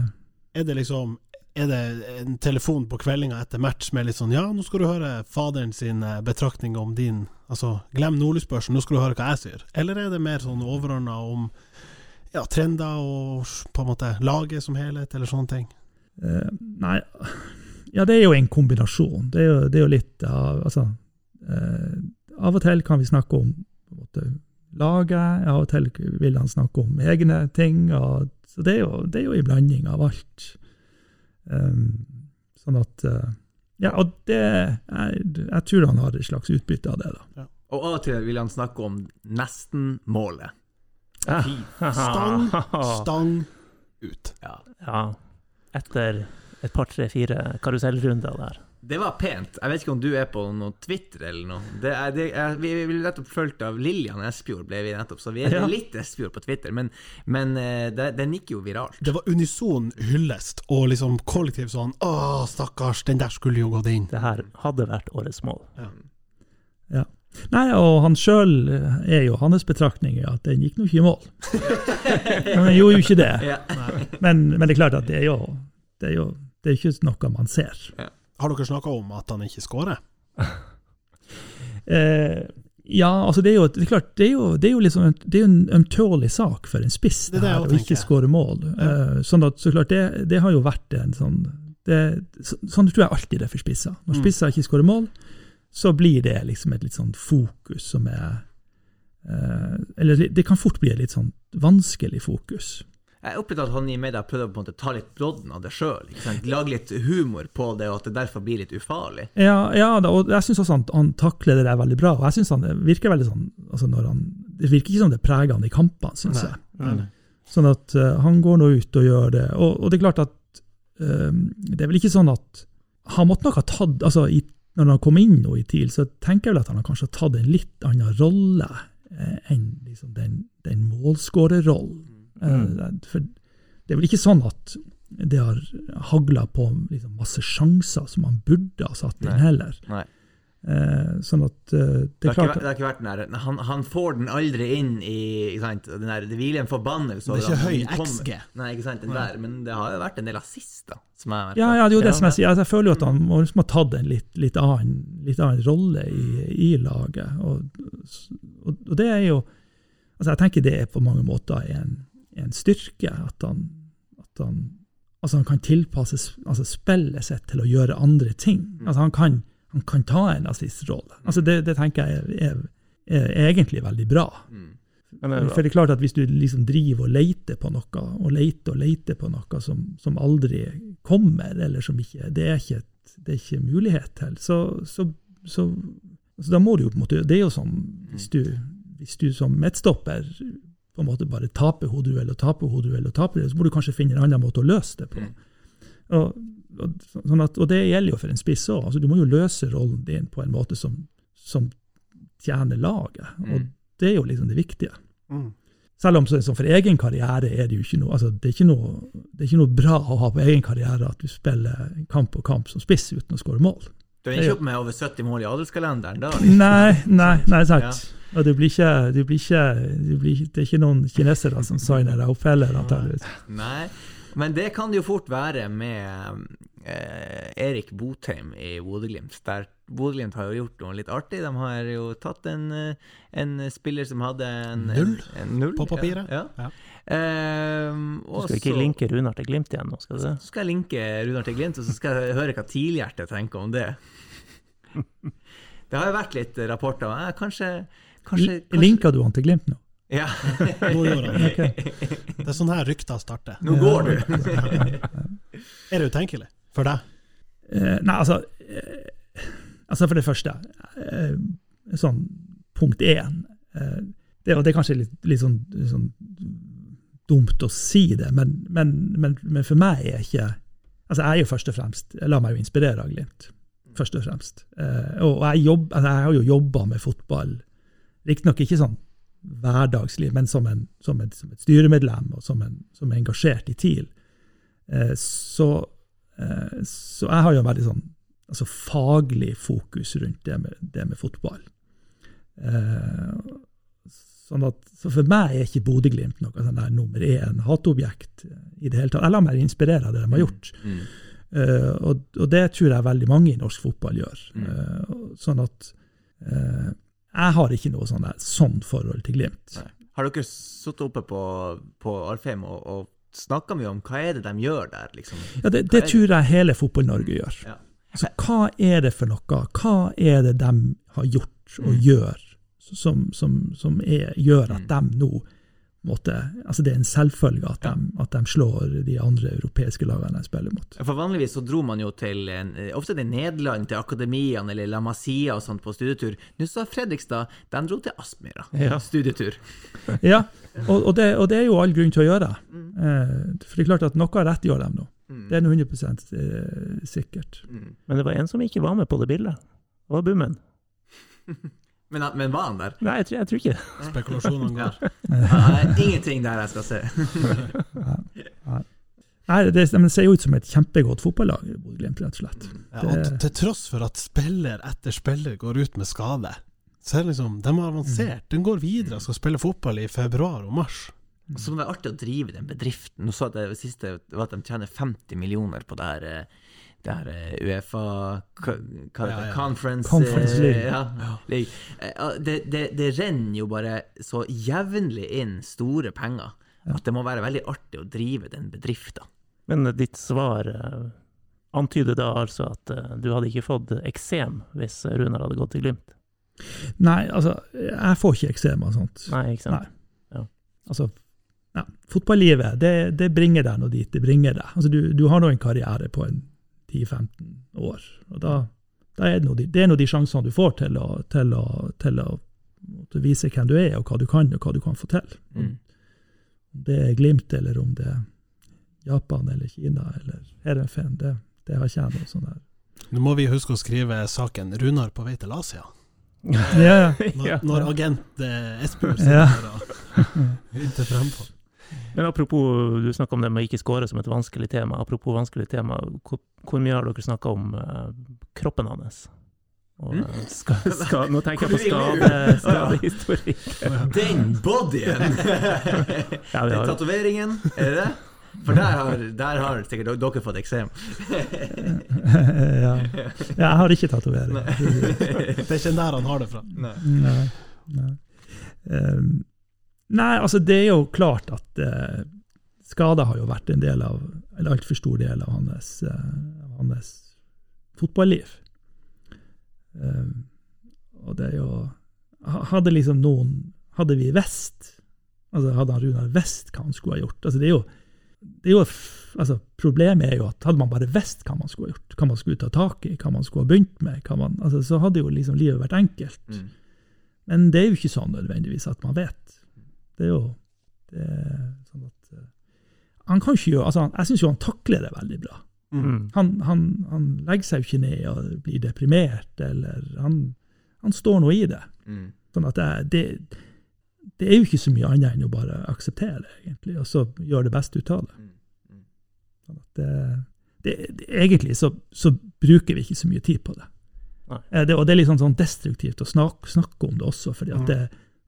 Er det liksom er det en telefon på kveldinga etter match med litt sånn Ja, nå skal du høre faderen sin eh, betraktning om din Altså, glem Nordlysbørsen, nå skal du høre hva jeg sier. Eller er det mer sånn overordna om ja, trender og på en måte laget som helhet, eller sånne ting? Uh, Nei, ja, det er jo en kombinasjon. Det er jo, det er jo litt av Altså, uh, av og til kan vi snakke om på en måte, laget, av og til vil han snakke om egne ting. Og, så det er, jo, det er jo en blanding av alt. Um, sånn at eh, Ja, og det jeg, jeg tror han har et slags utbytte av det, da. Og av og til vil han snakke om nesten-målet. Stang, stang ut. Ja. Ja. Etter et par, tre, fire karusellrunder der. Det var pent. Jeg vet ikke om du er på noe Twitter eller noe. Det er, det er, vi vi ble nettopp fulgt av Lillian Espejord, ble vi nettopp, så vi er Ja. litt Espejord på Twitter. Men, men eh, det, den gikk jo viralt. Det var unison hyllest, og liksom kollektiv sånn Å, stakkars, den der skulle jo gått inn. Det her hadde vært årets mål. Nei, og han sjøl er jo hans betraktning at den gikk nå ikke i mål. Men den gjorde jo ikke det. Ja. Men, men det er klart at det er jo det er jo det er ikke noe man ser. Har dere snakka om at han ikke skårer? Eh, ja, altså det er jo det er klart, det er jo, det er jo liksom, det er jo en ømtålig sak for en spiss Det det her, å ikke skåre mål. Eh, sånn at, så klart, det, det har jo vært en sånn det, så- Sånn tror jeg alltid det er for spisser. Når Mm. spisser ikke skårer mål, så blir det liksom et litt sånn fokus som er eh, Eller det kan fort bli et litt sånn vanskelig fokus. Jeg opplevde at han i media prøvde å på en måte ta litt brodden av det sjøl. Lage litt humor på det, og at det derfor blir litt ufarlig. Ja, ja og jeg syns også han, han takler det der veldig bra. Og jeg synes han det virker veldig sånn altså når han, Det virker ikke som det preger han i kampene, syns jeg. Nei, nei. Sånn at uh, han går nå ut og gjør det. Og, og det er klart at eh, det er vel ikke sånn at Han måtte nok ha tatt altså i, Når han kom inn nå i TIL, så tenker jeg vel at han har kanskje tatt en litt annen rolle eh, enn liksom den, den målskårerrollen. Eh, for det er vel ikke sånn at det har hagla på liksom, masse sjanser som han burde ha satt inn heller. Nei. Eh, sånn at eh, Det det har, er ikke, klart vært- det har ikke vært den der han, han får den aldri inn i ikke sant? Den der, Det hviler en forbannelse Det er ikke høy. XG. Nei, ikke sant, den der, men det har jo vært en del assister. Som jeg har Ja, ja, det er jo det som jeg sier. Altså, jeg føler jo at han må liksom ha tatt en litt, litt, annen, litt annen rolle i, i laget. Og, og, og det er jo Altså, jeg tenker det er på mange måter en, en styrke. At han, at han Altså, han kan tilpasse altså, spillet sitt til å gjøre andre ting. Altså, han kan, han kan ta en assistrolle. Altså, det, det tenker jeg er, er, er egentlig veldig bra. Mm. Det, For det er klart at hvis du liksom driver og leter på noe, og leter og leter på noe som, som aldri kommer, eller som ikke Det er ikke, det er ikke mulighet til, så, så, så, så da må du jo på en måte Det er jo sånn hvis du, hvis du som midtstopper på en måte bare taper hodeduell og taper hodeduell og taper det, så må du kanskje finne en annen måte å løse det på. Mm. Og, og, sånn at, og det gjelder jo for en spiss òg. Altså, du må jo løse rollen din på en måte som, som tjener laget. Og Mm. det er jo liksom det viktige. Mm. Selv om så, for egen karriere er det jo ikke noe altså det, er ikke noe det er ikke noe bra å ha på egen karriere at du spiller kamp og kamp som spiss uten å skåre mål. Du er ikke opp med over 70 mål i adelskalenderen da? liksom. Nei, nei, nei sant. Og det blir ikke, det blir ikke, det blir, det er ikke noen kinesere som signer deg opp heller, antakeligvis. Nei, men det kan det jo fort være med eh, Erik Botheim i Bodø-Glimt. Der Bodø-Glimt har jo gjort noe litt artig. De har jo tatt en, eh, en spiller som hadde en Null en, en null på papiret. Ja. Ja. ja. Ehm, Du og skal ikke linke Runar til Glimt igjen nå, skal du? Så skal jeg linke Runar til Glimt, og så skal jeg høre hva TIL-hjertet tenker om det. Det har jo vært litt rapporter. Kanskje, kanskje, kanskje Linka du han til Glimt nå? Ja. Nå gjør han det. Det er sånn her rykter starter. Nå går du! Er det utenkelig for deg? Eh, nei, altså eh, Altså, for det første eh, Sånn punkt én eh, det, det er kanskje litt, litt sånn, sånn dumt å si det, men, men, men, men for meg er ikke Altså, jeg er jo først og fremst Jeg lar meg jo inspirere av Glimt, først og fremst. Eh, og jeg, jobb, altså, jeg har jo jobba med fotball, riktignok ikke sånn hverdagslig, men som, en, som, et, som et styremedlem og som, en, som er engasjert i TIL. Eh, så, eh, så jeg har jo en veldig sånn altså faglig fokus rundt det med, det med fotball. Eh, sånn at, så for meg er ikke Bodø-Glimt noe sånn der nummer én hatobjekt i det hele tatt. Jeg lar meg inspirere av det de har gjort. Mm. Eh, og, og det tror jeg veldig mange i norsk fotball gjør. Mm. Eh, sånn at eh, jeg har ikke noe sånn, sånn forhold til Glimt. Nei. Har dere sittet oppe på, på Alfheim og, og snakka mye om hva er det de gjør der, liksom? Ja, det, det tror jeg hele Fotball-Norge gjør. Ja. Altså, hva er det for noe? Hva er det de har gjort og Mm. gjør som, som, som er, gjør at Mm. de nå måtte, altså Det er en selvfølge at, Ja. de, at de slår de andre europeiske lagene de spiller mot. For Vanligvis så dro man jo til en, ofte til Nederland, til akademiene eller La Masia og sånt på studietur. Nå sa Fredrikstad de dro til Aspmyra. Ja. Studietur. Ja, og, og, det, og det er jo all grunn til å gjøre. Mm. Eh, for det er klart at noe rett gjør de nå. Mm. Det er nå 100 eh, sikkert. Mm. Men det var en som ikke var med på det bildet. Det var Bummen. Men, men var han der? Nei, jeg tror, jeg tror ikke det. Spekulasjonene Ja. går. Nei, ingenting der jeg skal se. Nei, det, de ser jo ut som et kjempegodt fotballag, Bodø-Glimt, rett og slett. Ja, og det... til tross for at spiller etter spiller går ut med skade, så er det liksom, de har avansert. De går videre og skal spille fotball i februar og mars. Og så må det være artig å drive den bedriften. Nå sa jeg det siste var at de tjener 50 millioner på det her eh, det her eh, Uefa hva hva? Ja, ja. Conference, Conference eh, League. Ja, League. Eh, Det, det, det renner jo bare så jevnlig inn store penger at det må være veldig artig å drive den bedriften. Men ditt svar antyder da altså at du hadde ikke fått eksem hvis Runar hadde gått til Glimt? Nei, altså, jeg får ikke eksem og sånt. Nei, ikke sant? Nei. Altså, ja, fotballivet, det, det bringer deg nå dit det bringer deg. Altså, du, du har nå en karriere på en 10-15 år, og da, da er det, nå de, det er nå de sjansene du får til å, til å, til å måtte vise hvem du er, og hva du kan, og hva du kan få til. Mm. Om det er Glimt, eller om det er Japan eller Kina eller Heerenveen, det, det har ikke jeg noe sånn der. Nå må vi huske å skrive saken 'Runar på vei til Asia'. Ja, Ja. når agent eh, Espen Ja. sitter og hinter frempå. Men apropos, du snakka om det med ikke score som et vanskelig tema. Apropos vanskelig tema, hvor, hvor mye har dere snakka om uh, kroppen hans? Og, eh, ska, ska, nå tenker jeg på skade, skadehistorikk. Den bodyen! Ja, Den tatoveringen, er det det? For der har, der har sikkert dere fått eksem. ja. ja, jeg har ikke tatovering. Det er ikke der han har det fra. Nei. Nei. Nei. Ehm, nei, altså det er jo klart at eh, skader har jo vært en del av, eller altfor stor del av hans, eh, hans fotballiv. Eh, og det er jo Hadde liksom noen Hadde vi visst altså Hadde han Runar visst hva han skulle ha gjort? altså det er jo det er jo, altså Problemet er jo at hadde man bare visst hva man skulle ha gjort, hva man skulle ta tak i, hva man skulle ha begynt med, man, altså, så hadde jo liksom livet vært enkelt. Mm. Men det er jo ikke sånn nødvendigvis at man vet. Det er jo det er sånn at uh, Han kan ikke gjøre altså, han- Jeg syns jo han takler det veldig bra. Mm. Han, han, han legger seg jo ikke ned og blir deprimert, eller han, han står nå i det. Mm. Sånn at det, det, det er jo ikke så mye annet enn å bare akseptere, egentlig, og så gjøre det beste ut av det. Mm. Mm. Sånn at det, det, det, egentlig så, så bruker vi ikke så mye tid på det. Eh, det og det er litt sånn, sånn destruktivt å snakke, snakke om det også, fordi at Mm. det,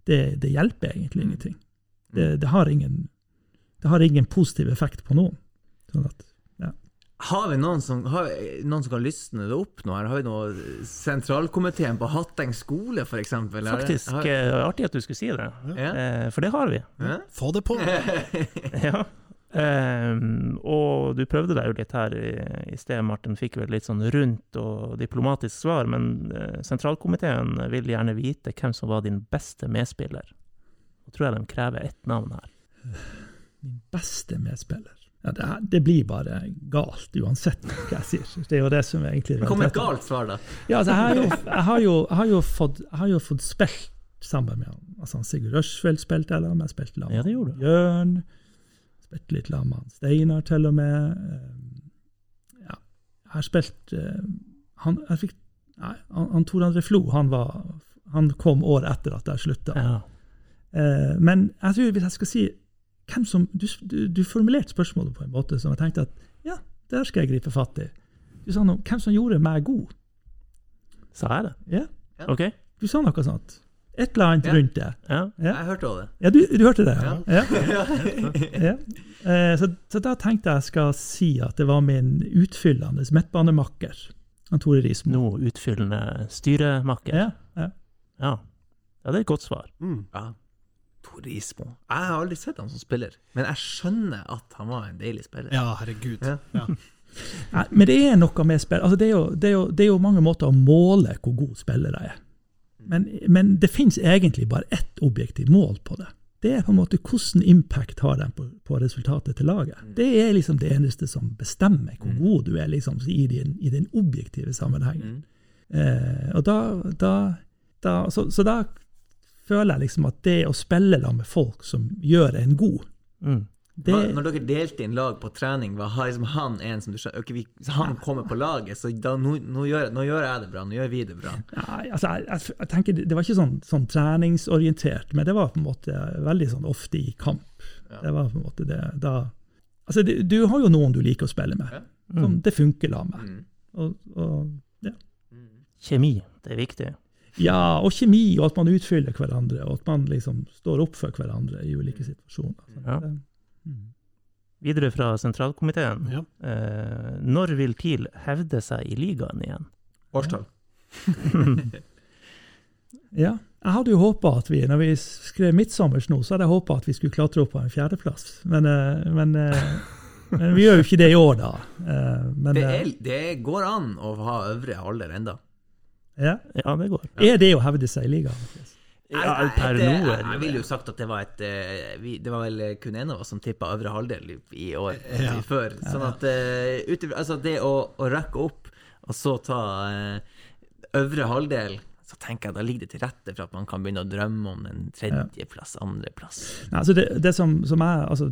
det, det hjelper egentlig Mm. ingenting. Det, det, har ingen, det har ingen positiv effekt på noen. Sånn at, Har vi noen som, har noen som kan lysne det opp nå? her? Har vi noe sentralkomiteen på Hatteng skole, for eksempel? Det- Faktisk har- eh, artig at du skulle si det, Ja. eh, for det har vi. Ja? Få det på! Ja. Ehm, og du prøvde deg jo litt her i, i sted, Martin. Fikk vel litt sånn rundt og diplomatisk svar, men uh, sentralkomiteen vil gjerne vite hvem som var din beste medspiller. Nå tror jeg de krever ett navn her. min beste medspiller ja, det, det blir bare galt uansett hva jeg sier. Det er jo det som er egentlig Kom kommer et galt svar, da. Ja, altså, jeg, har jo, jeg, har jo, jeg, har jo fått, jeg har jo fått spilt sammen med han. Altså, Sigurd Rushfeldt spilte jeg med, jeg spilte sammen Ja, det gjorde. Jørn. Spilte litt sammen med Steinar, til og med. Eh, Ja, jeg har spilt eh, han, jeg fikk, nei, han, han Tor André Flo, han, var, han kom året etter at jeg slutta. Ja. Eh, men jeg tror hvis jeg skal si hvem som, du, du, du formulerte spørsmålet på en måte som jeg tenkte at ja, der skal jeg gripe fatt i. Du sa noe hvem som gjorde meg god. Sa jeg det? Ja, Yeah. OK? du sa noe sånt. Et eller annet Ja. rundt det. Ja. Ja, Jeg hørte også det. ja du, du hørte det? Ja. Ja. ja. ja. Eh, så, så da tenkte jeg skal si at det var min utfyllende midtbanemakker, Tore Rismo. Nå utfyllende styremakker. Ja, ja. Ja. ja, det er et godt svar. Mm. Ja. Tor Ismo. Jeg har aldri sett han som spiller, men jeg skjønner at han var en deilig spiller. Ja, herregud. Ja. Ja. Nei, men det er noe med spill. Altså, det, er jo, det, er jo, det er jo mange måter å måle hvor god spiller jeg er. Men, men det finnes egentlig bare ett objektivt mål på det. Det er på en måte hvordan impact har den på, på resultatet til laget. Det er liksom det eneste som bestemmer hvor god du er liksom, i, din, i den objektive sammenhengen. Mm. Eh, og da, da, da så, så da føler jeg liksom at det å spille sammen med folk som gjør en god, Mm. Det, Når dere delte inn lag på trening, var han liksom han en som du skjønner okay, vi, Han kommer på laget, så da, nå, nå, gjør, nå gjør jeg det bra. Nå gjør vi det bra. Nei, altså, jeg, jeg, tenker Det var ikke sånn, sånn treningsorientert, men det var på en måte veldig sånn ofte i kamp. Ja. Det var på en måte det da Altså, det, du har jo noen du liker å spille med, Ja. som det funker la med. Mm. Og, og, ja. Mm. Kjemi, det er viktig. ja, og kjemi, og at man utfyller hverandre, og at man liksom står opp for hverandre i ulike situasjoner. Så Ja. det- mm. Videre fra sentralkomiteen. Ja. Eh, når vil TIL hevde seg i ligaen igjen? Årstall. Ja. Jeg hadde jo håpa at vi, når vi skrev 'Midtsommers' nå, så hadde jeg håpa at vi skulle klatre opp på en fjerdeplass. Men, eh, men, eh, men vi gjør jo ikke det i år, da. Eh, Men Det, er, det går an å ha øvre alder enda. ja. Ja, det går. er det å hevde seg i ligaen? Ja, per nå jeg, ville jo sagt at det var et eh, Det var vel kun en av oss som tippa øvre halvdel i, i år Ja. før. Sånn at eh, utover, altså det å, å rekke opp, og så ta eh, øvre halvdel, så tenker jeg da ligger det til rette for at man kan begynne å drømme om en tredjeplass, andreplass. Nei, altså det, det som, som er altså,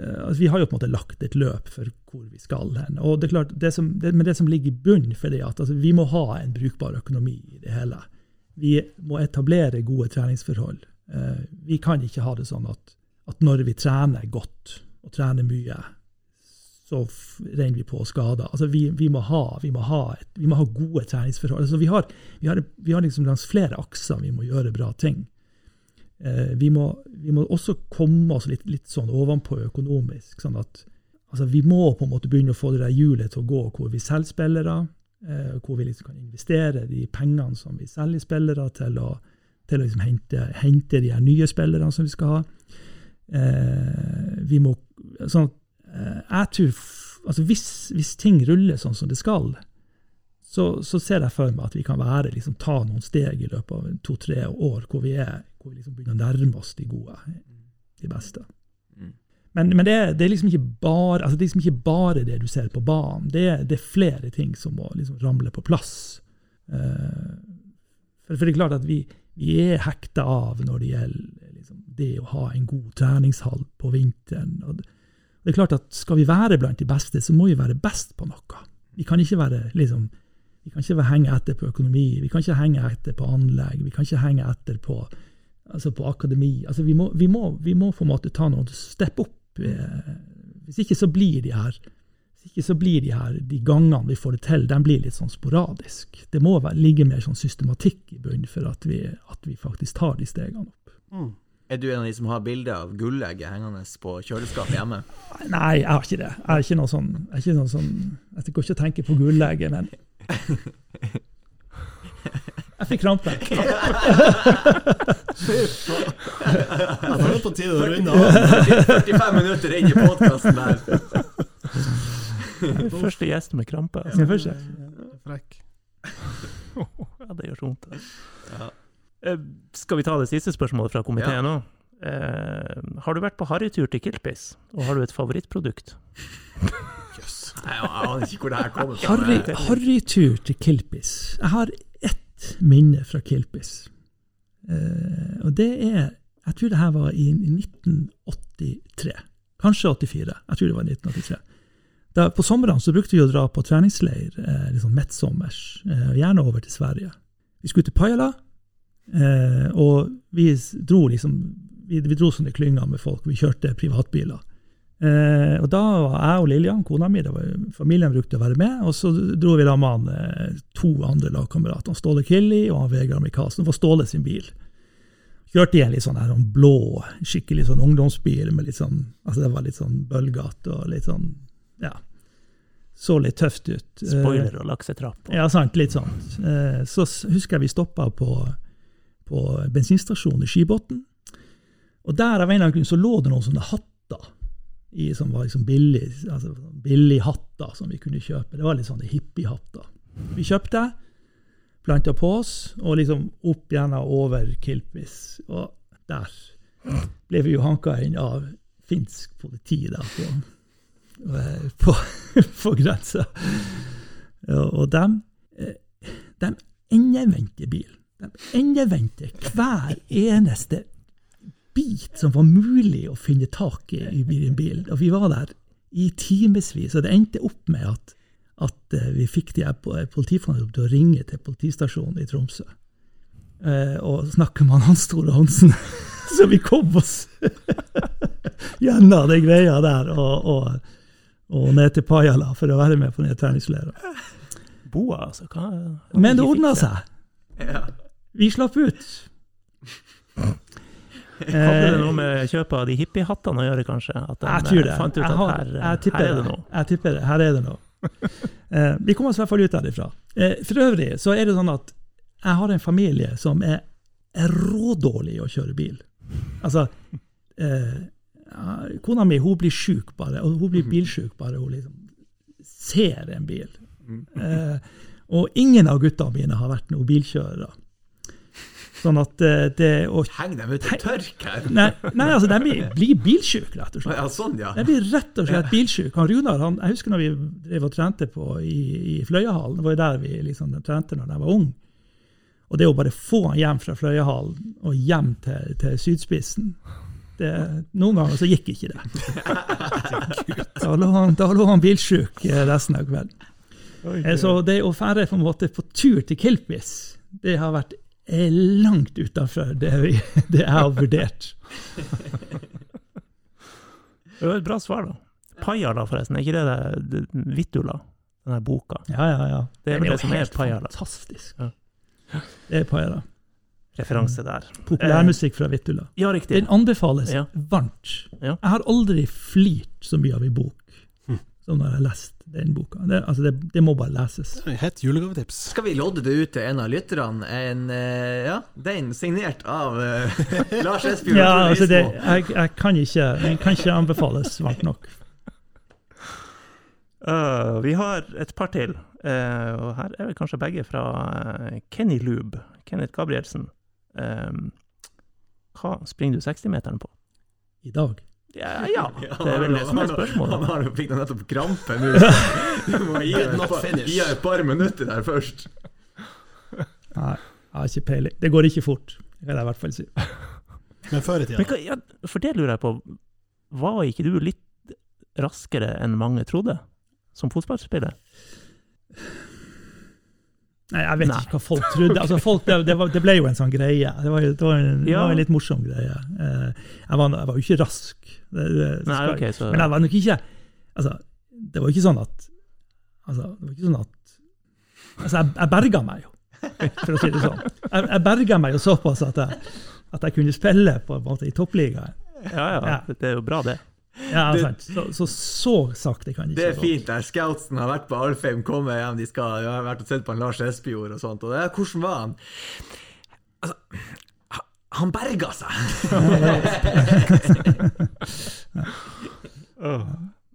altså Vi har jo på en måte lagt et løp for hvor vi skal hen. og det er klart, det som, det, Men det som ligger i bunnen for det, at altså, vi må ha en brukbar økonomi i det hele. Vi må etablere gode treningsforhold. Eh, vi kan ikke ha det sånn at, at når vi trener godt og trener mye, så renner vi på skader. Altså, vi, vi, må ha, vi, må ha et, vi må ha gode treningsforhold. Altså, vi har, har, har liksom langs flere akser vi må gjøre bra ting. Eh, må, vi må også komme oss litt, litt sånn ovenpå økonomisk. sånn at altså, Vi må på en måte begynne å få det der hjulet til å gå hvor vi selv spillere, eh, hvor vi liksom kan investere de pengene som vi selger spillere, til å, til å liksom hente, hente de her nye spillerne som vi skal ha. Eh, vi må, sånn eh, jeg tror, altså hvis, hvis ting ruller sånn som det skal, så, så ser jeg for meg at vi kan være, liksom, ta noen steg i løpet av to-tre år hvor vi, er, hvor vi liksom begynner å nærme oss de gode, de beste. Mm. Men, men det, er, det, er liksom bare, altså det er liksom ikke bare det du ser på banen. Det, er- det er flere ting som må liksom ramle på plass. Uh, for, for det er klart at vi, vi er hekta av når det gjelder liksom, det å ha en god treningshall på vinteren. Og, Det er klart at Skal vi være blant de beste, så må vi være best på noe. Vi kan ikke være liksom, vi kan ikke henge etter på økonomi, vi kan ikke henge etter på anlegg, vi kan ikke henge etter på, altså på akademi. Altså vi, må, vi, må, vi må på en måte ta noen step opp. Eh, Hvis ikke så blir de her hvis ikke så blir de her, de gangene vi får det til, de blir litt sånn sporadisk. Det må ligge mer sånn systematikk i bunnen for at vi, at vi faktisk tar de stegene opp. Mm. Er du en av de som har bilde av gullegget hengende på kjøleskapet hjemme? Nei, jeg har ikke det. Jeg er ikke noe sånn, jeg, ikke noe sånn, jeg går ikke og tenker på gullegget, men Jeg fikk krampe. Ja, nå er det på tide å runde av. 45 minutter inn i podkasten der. Første gjest med krampe. Altså. Ja? Frekk. Ja, det gjør så vondt. Ja. Eh, Skal vi ta det siste spørsmålet fra komiteen nå? Uh, har du vært på harrytur til Kilpis, og har du et favorittprodukt? Jøss. yes. Jeg aner ikke hvor det her kommer fra. Harry, harrytur til Kilpis. Jeg har ett minne fra Kilpis. Eh, og det er Jeg tror det her var i 1983. Kanskje 84. Jeg tror det var 1983. Da, på somrene så brukte vi å dra på treningsleir eh, liksom midtsommers, eh, gjerne over til Sverige. Vi skulle til Pajala, eh, og vi dro liksom vi, vi dro sånne klynger med folk. Vi kjørte privatbiler. Eh, og da var jeg og Lillian, kona mi, det var, familien brukte å være med, og så dro vi da med han, eh, to andre lagkamerater, Ståle Killi og han Vegard Michaelsen. for Ståle sin bil. Kjørte i en litt sånn her sånn blå, skikkelig sånn ungdomsbil med litt sånn altså Det var litt sånn bølgete og litt sånn Ja. Så litt tøft ut. Eh, Spoiler og laksetrapp. og- ja, sant. Litt sånn. Eh, Så husker jeg vi stoppa på, på bensinstasjonen i Skibotn. Og der av en eller annen grunn så lå det noen sånne hatter i, som var liksom billig, altså billig hatter som vi kunne kjøpe. Det var litt sånne hippiehatter. Vi kjøpte, planta på oss, og liksom opp igjen over Kilpis. Og der ble vi jo hanka inn av finsk politi der på, på, på grensa. Og, dem, eh, de endevendte bilen. De endevendte hver eneste bit som var mulig å finne tak i i en bil. Og vi var der i timevis, og det endte opp med at, at eh, vi fikk de politifolkene til å ringe til politistasjonen i Tromsø. Eh, og snakke med han Hans Tore Hansen. Så vi kom oss gjennom den greia der og, og, og ned til Pajala for å være med på den treningsleiren. Boa, altså. Hva, Men det ordna seg. Ja. Vi slapp ut. Hadde det Eh, noe med kjøpet av de hippiehattene å gjøre, kanskje? At de Jeg tror det. eh, fant ut at har, her, jeg, tipper her er det noe? jeg tipper det. Her er det noe. Eh, vi kommer oss i hvert fall ut derifra. Eh, for øvrig så er det sånn at jeg har en familie som er, er rådårlig i å kjøre bil. Altså eh, Kona mi hun blir sjuk bare, og hun blir bilsjuk bare hun liksom ser en bil. Eh, og ingen av gutta mine har vært noen bilkjørere. Sånn at eh, det å Heng dem ut og tørk her. Nei, nei altså, de blir, blir bilsjuke, rett og slett. Ja, sånn, ja. De blir rett og slett bilsjuke. Han Runar, han, jeg husker når vi drev og trente på i, i Fløyahallen. Det var jo der vi liksom trente når jeg var ung. Og det å bare få han hjem fra Fløyahallen og hjem til, til sydspissen det, Noen ganger så gikk ikke det. Da lå han, da lå han bilsjuk eh, resten av kvelden. Eh, Så det å fære på en måte på tur til Kilpis, det har vært eh, langt utafor det, det jeg har vurdert. Det var et bra svar, da. Pajala, forresten. Er ikke det, det, det Vittula? Den der boka. Ja, ja, ja. Det er vel det som er Pajala. Fantastisk. Ja. Det er Pajala. Referanse der. Populærmusikk fra Vittula. Ja, riktig. Den anbefales Ja. varmt. Ja. Jeg har aldri flirt så mye av en bok som når jeg har lest den boka. Det, altså det, det må bare leses. Hett julegavetips. Skal vi lodde det ut til en av lytterne? En, eh, ja, den signert av uh, Lars Esbjørn Ja, altså det, jeg, jeg kan ikke Den kan ikke anbefales varmt nok. Uh, vi har et par til, uh, og her er vel kanskje begge fra Kenny Lube. Kenneth Gabrielsen. Hva springer du 60-meteren på? I dag. Ja, ja, det er vel det som er Han spørsmålet. har jo fikk da nettopp krampe nå. Du må gi ham et, par- minutter der først. Nei, jeg har ikke peiling. Det går ikke fort, det kan jeg i hvert fall si. Men før i tida. ja, for det lurer jeg på, var ikke du litt raskere enn mange trodde, som fotballspiller? Nei, jeg vet Nei. ikke hva folk trodde. Altså, folk, det, det, var, det ble jo en sånn greie. Det var, det var, en, det var en litt morsom greie. Eh, jeg, var, jeg var jo ikke rask. Det, det, Nei, okay, så Men jeg var nok ikke Altså, det var ikke sånn at Altså, det var ikke sånn at Altså, jeg, jeg berga meg jo, for å si det sånn. Jeg, jeg berga meg jo såpass at jeg, at jeg kunne spille på en måte i toppligaen. Ja, ja, Ja. det er jo bra, det. Ja, Det- sant. Så, så så sakte kan det Det er fint der. Scoutsen har vært på Alfheim, kommer hjem, de skal, har vært og sett på en Lars Espejord og sånt. Og det, hvordan var han? Altså, han berga seg!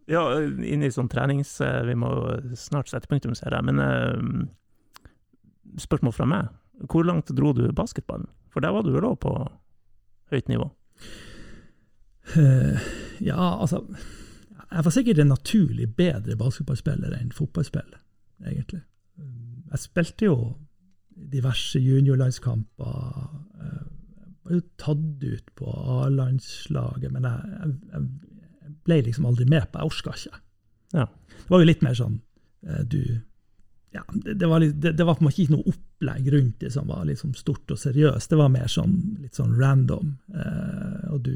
Ja, inn i sånn trenings... eh, Vi må snart sette punktum, ser jeg. Men eh, spørsmål fra meg. Hvor langt dro du basketballen? For der var du vel òg på høyt nivå? Uh, ja, altså Jeg var sikkert en naturlig bedre basketballspiller enn fotballspiller, egentlig. Jeg spilte jo diverse juniorlandskamper. Var jo tatt ut på A-landslaget, men jeg, jeg, jeg ble liksom aldri med på Jeg orka ikke. Ja. Det var jo litt mer sånn eh, du ja, det, det, var litt, det, det var på en måte ikke noe opplegg rundt det som var liksom stort og seriøst. Det var mer sånn litt sånn random. Eh, og du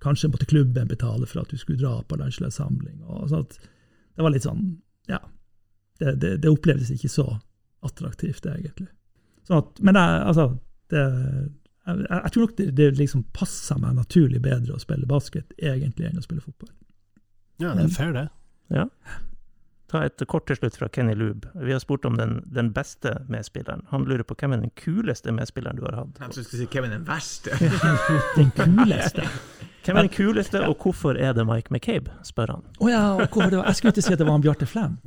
Kanskje måtte klubben betale for at du skulle dra på landslagssamling. og sånn Det var litt sånn Ja. Det, det, det opplevdes ikke så attraktivt, egentlig. Sånn at, men jeg, altså det, jeg, jeg tror nok det, det liksom passer meg naturlig bedre å spille basket egentlig enn å spille fotball. Ja, det er fair, det. Ja. Ta et kort til slutt fra Kenny Lube. Vi har spurt om den, den beste medspilleren. Han lurer på hvem er den kuleste medspilleren du har hatt? Jeg skulle si hvem er den verste. Den kuleste Hvem er den kuleste, og hvorfor er det Mike McCabe, spør han. Å ja, hvorfor det var, jeg skulle ikke si at det var han Bjarte Flem.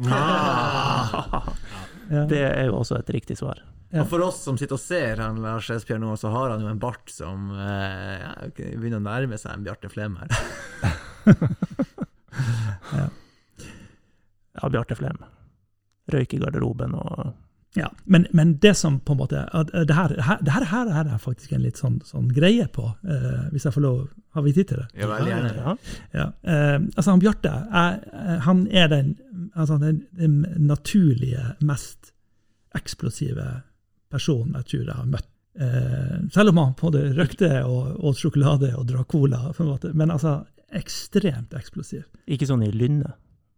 Ja. Det er jo også et riktig svar. Ja. Og for oss som sitter og ser han Lars Espejord nå, så har han jo en bart som eh, ja, begynner å nærme seg en Bjarte Flem her. Ja, Bjarte Flem. Røyk i garderoben og Ja, men, men det som på en måte at Det her, her, det her, her er faktisk en litt sånn, sånn greie på, eh, hvis jeg får lov. Har vi tid til det? Ja, veldig gjerne. Ja. Ja. Eh, altså, han Bjarte, er- han er den, altså, den, den naturlige, mest eksplosive personen jeg tror jeg har møtt. Eh, selv om han både røykte og, og sjokolade og drakk cola, men altså ekstremt eksplosiv. Ikke sånn i lynne,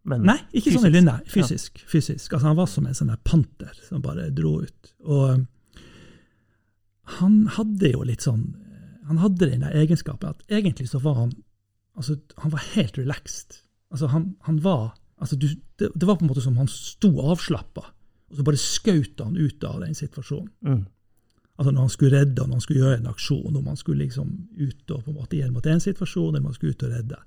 men Nei, ikke sånn i fysisk. lynne. Fysisk. fysisk. Altså, han var som en sånn panter som bare dro ut. Og um, han hadde jo litt sånn Han hadde den egenskapen at egentlig så var han altså, han var helt relaxed. Altså, han, han var altså, du, det, det var på en måte som han sto avslappa, og så bare skjøt han ut av den situasjonen. mm. Altså når han skulle redde, når han skulle gjøre en aksjon, om han skulle liksom ut og på en måte igjen mot en situasjon, eller om han skulle ut og redde.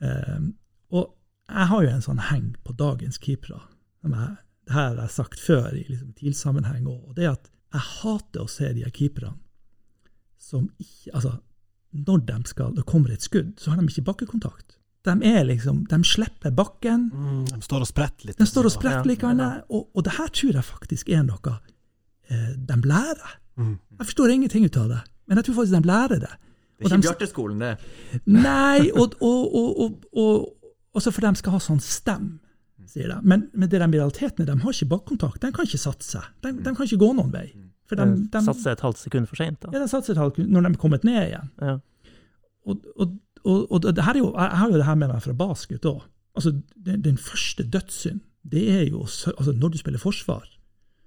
Um, og jeg har jo en sånn heng på dagens keepere. Det her har jeg sagt før i liksom TIL-sammenheng òg, og det er at jeg hater å se de her keeperne som ikke Altså, når de skal, det kommer et skudd, så har de ikke bakkekontakt. De er liksom, de slipper bakken, Mm, de står og spretter litt. de står og spretter spretter ja, ja. og, og det her tror jeg faktisk er noe eh, de lærer. Mm. Jeg forstår ingenting ut av det, men jeg tror faktisk de lærer det. Det er ikke de- Bjarteskolen, det. Nei, og, og, og, og, og også for de skal ha sånn stem, sier de. Men, men det de i realiteten er, de har ikke bakkontakt. De kan ikke satse. De, de kan ikke gå noen vei. For de, de, Satse et halvt sekund for seint, da. ja, de satser et halvt sekund når de er kommet ned igjen. Ja. Og, og, og, og det her er jo, jeg har jo det her med meg fra basket òg. Altså, den, den første dødssynd, det er jo altså, Når du spiller forsvar,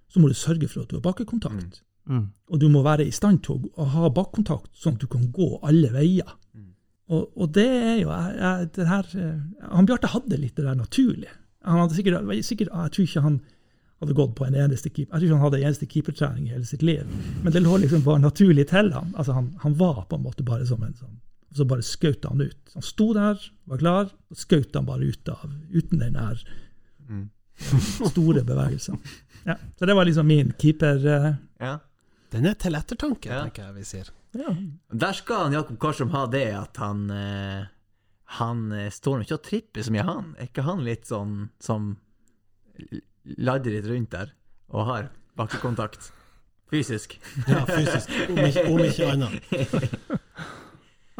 så må du sørge for at du har bakkekontakt. Mm. Og du må være i stand til å, ha bakkontakt, sånn at du kan gå alle veier. Og, og det er jo jeg, det her, eh, Han Bjarte hadde litt det der naturlig. Han hadde sikkert, sikkert, Jeg tror ikke han hadde gått på en eneste keep. Jeg tror ikke han hadde en eneste keepertrening i hele sitt liv. Men det lå liksom bare naturlig til ham. Altså han, han var på en måte bare som en sånn og Så bare skjøt han ut. Han sto der, var klar, og skjøt han bare ut av uten den der store bevegelsen. Ja, så det var liksom min keeper... Uh, Ja. Den er til ettertanke, Ja. tenker jeg vi sier. ja. Der skal han Jakob Karlsson ha det at han uh, Han uh, står nå ikke og tripper så mye, han. Er ikke han litt sånn som lader ladder litt rundt der og har bakkekontakt? Fysisk. Ja, fysisk, om ikke, om ikke annet.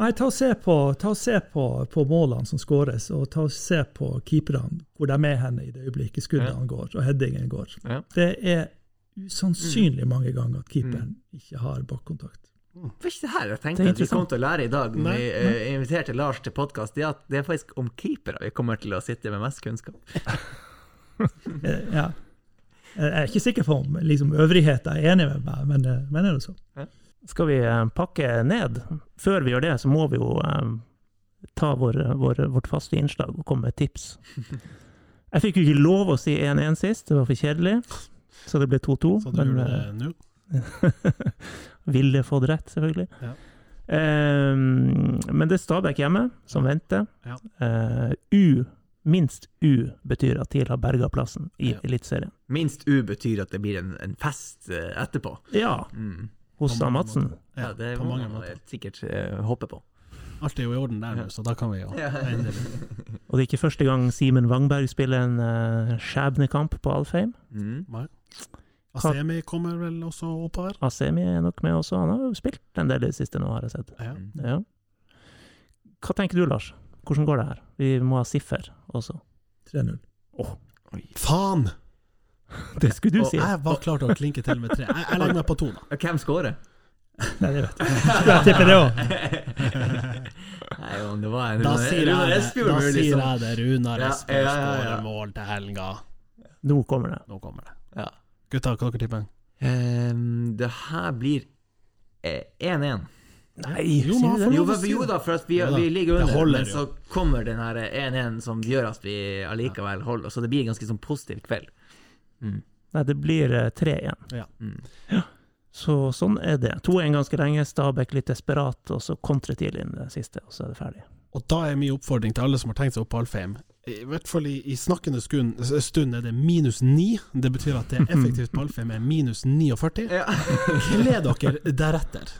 Nei, ta og se på, ta og se på, på målene som skåres, og ta og se på keeperne, hvor de er henne i det øyeblikket skuddene går og headingen går. Ja. Det er usannsynlig mange ganger at keeperen ikke har bakkontakt. Det var ikke det her jeg tenkte at vi kom til å lære i dag når vi uh, inviterte Lars til podkast. Det, er at det er faktisk om keepere vi kommer til å sitte med mest kunnskap. Eh, Ja. Jeg er ikke sikker på om liksom, øvrigheten er enig med meg, men, eh, men det er det så. Skal vi eh, pakke ned? Før vi gjør det, så må vi jo eh, ta vår, vår, vårt faste innslag og komme med tips. Jeg fikk jo ikke lov å si 1-1 sist, det var for kjedelig, så det ble 2-2. Så du men, gjør eh, det nå? Ville fått rett, selvfølgelig. Ja. Eh, men det er Stabæk hjemme som venter. Ja. Eh, U, minst U, betyr at TIL har berga plassen i Ja. Eliteserien. Minst U betyr at det blir en, en fest etterpå. Ja, Mm. Hos Madsen. Ja, Ja, det på må mange man sikkert eh, håpe på. Alt er jo i orden der nå, så da kan vi jo endelig Og det er ikke første gang Simen Wangberg spiller en uh, skjebnekamp på Alfheim. Mm. Nei. Asemi kommer vel også oppover? Asemi er nok med også. Han har jo spilt en del i det siste nå, har jeg sett. Ja. Mm. Ja. Hva tenker du, Lars? Hvordan går det her? Vi må ha siffer også. 3-0. Faen! Det skulle du Og si. Jeg var klar til å klinke til med tre. Jeg, jeg legger meg på to, da. Hvem scorer? Nei, det vet jeg. Jeg tipper det òg? Nei, om det var en Da sier jeg det, da sier jeg det. Runar Espejord ja, ja, ja. skårer mål til helga. Nå kommer det. Nå kommer det. Ja. Gutta, hva dere tipper Ehm, det her blir eh, 1-1. Nei, Jo, sier du det? Jo, jo da, for at vi, Ja da, vi ligger under, holder men så kommer den her 1-1 som gjør at vi allikevel holder. Så det blir en ganske sånn positiv kveld. Mm. Nei, det blir tre igjen. Ja. Mm. Så sånn er det. 2-1 ganske lenge, Stabæk litt desperat, og så kontrer TIL inn det siste, og så er det ferdig. Og da er min oppfordring til alle som har tenkt seg opp på Alfheim I hvert fall i, i snakkende stund, stund er det minus 9. Det betyr at det er effektivt på Alfheim er minus 49. Ja. Kle dere deretter.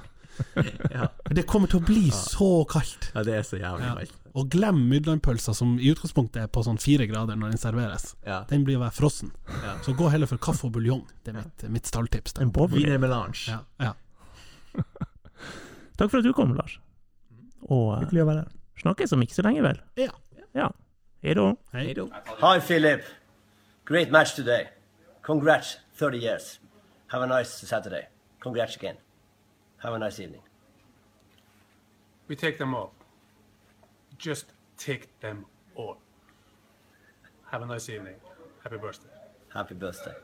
ja. Det kommer til å bli så kaldt. ja, det er så jævlig Ja. kaldt. Og glem Mydlandpølsa, som i utgangspunktet er på sånn fire grader når den serveres. Ja. Den blir å være frossen. Ja. Så gå heller for kaffe og buljong. Det er mitt, mitt stalltips. En bowling. Wienermelange. Ja, ja. Takk for at du kom, Lars. Og eh, Hyggelig å være her. snakkes om ikke så lenge, vel? Ja. Ja. Hei da. Hei. Hi, Philip. Great match today. Congrats, 30 years. Have a nice Saturday. Congrats again. Have a nice evening. We take them all. Just take them all. Have a nice evening. Happy birthday. Happy birthday.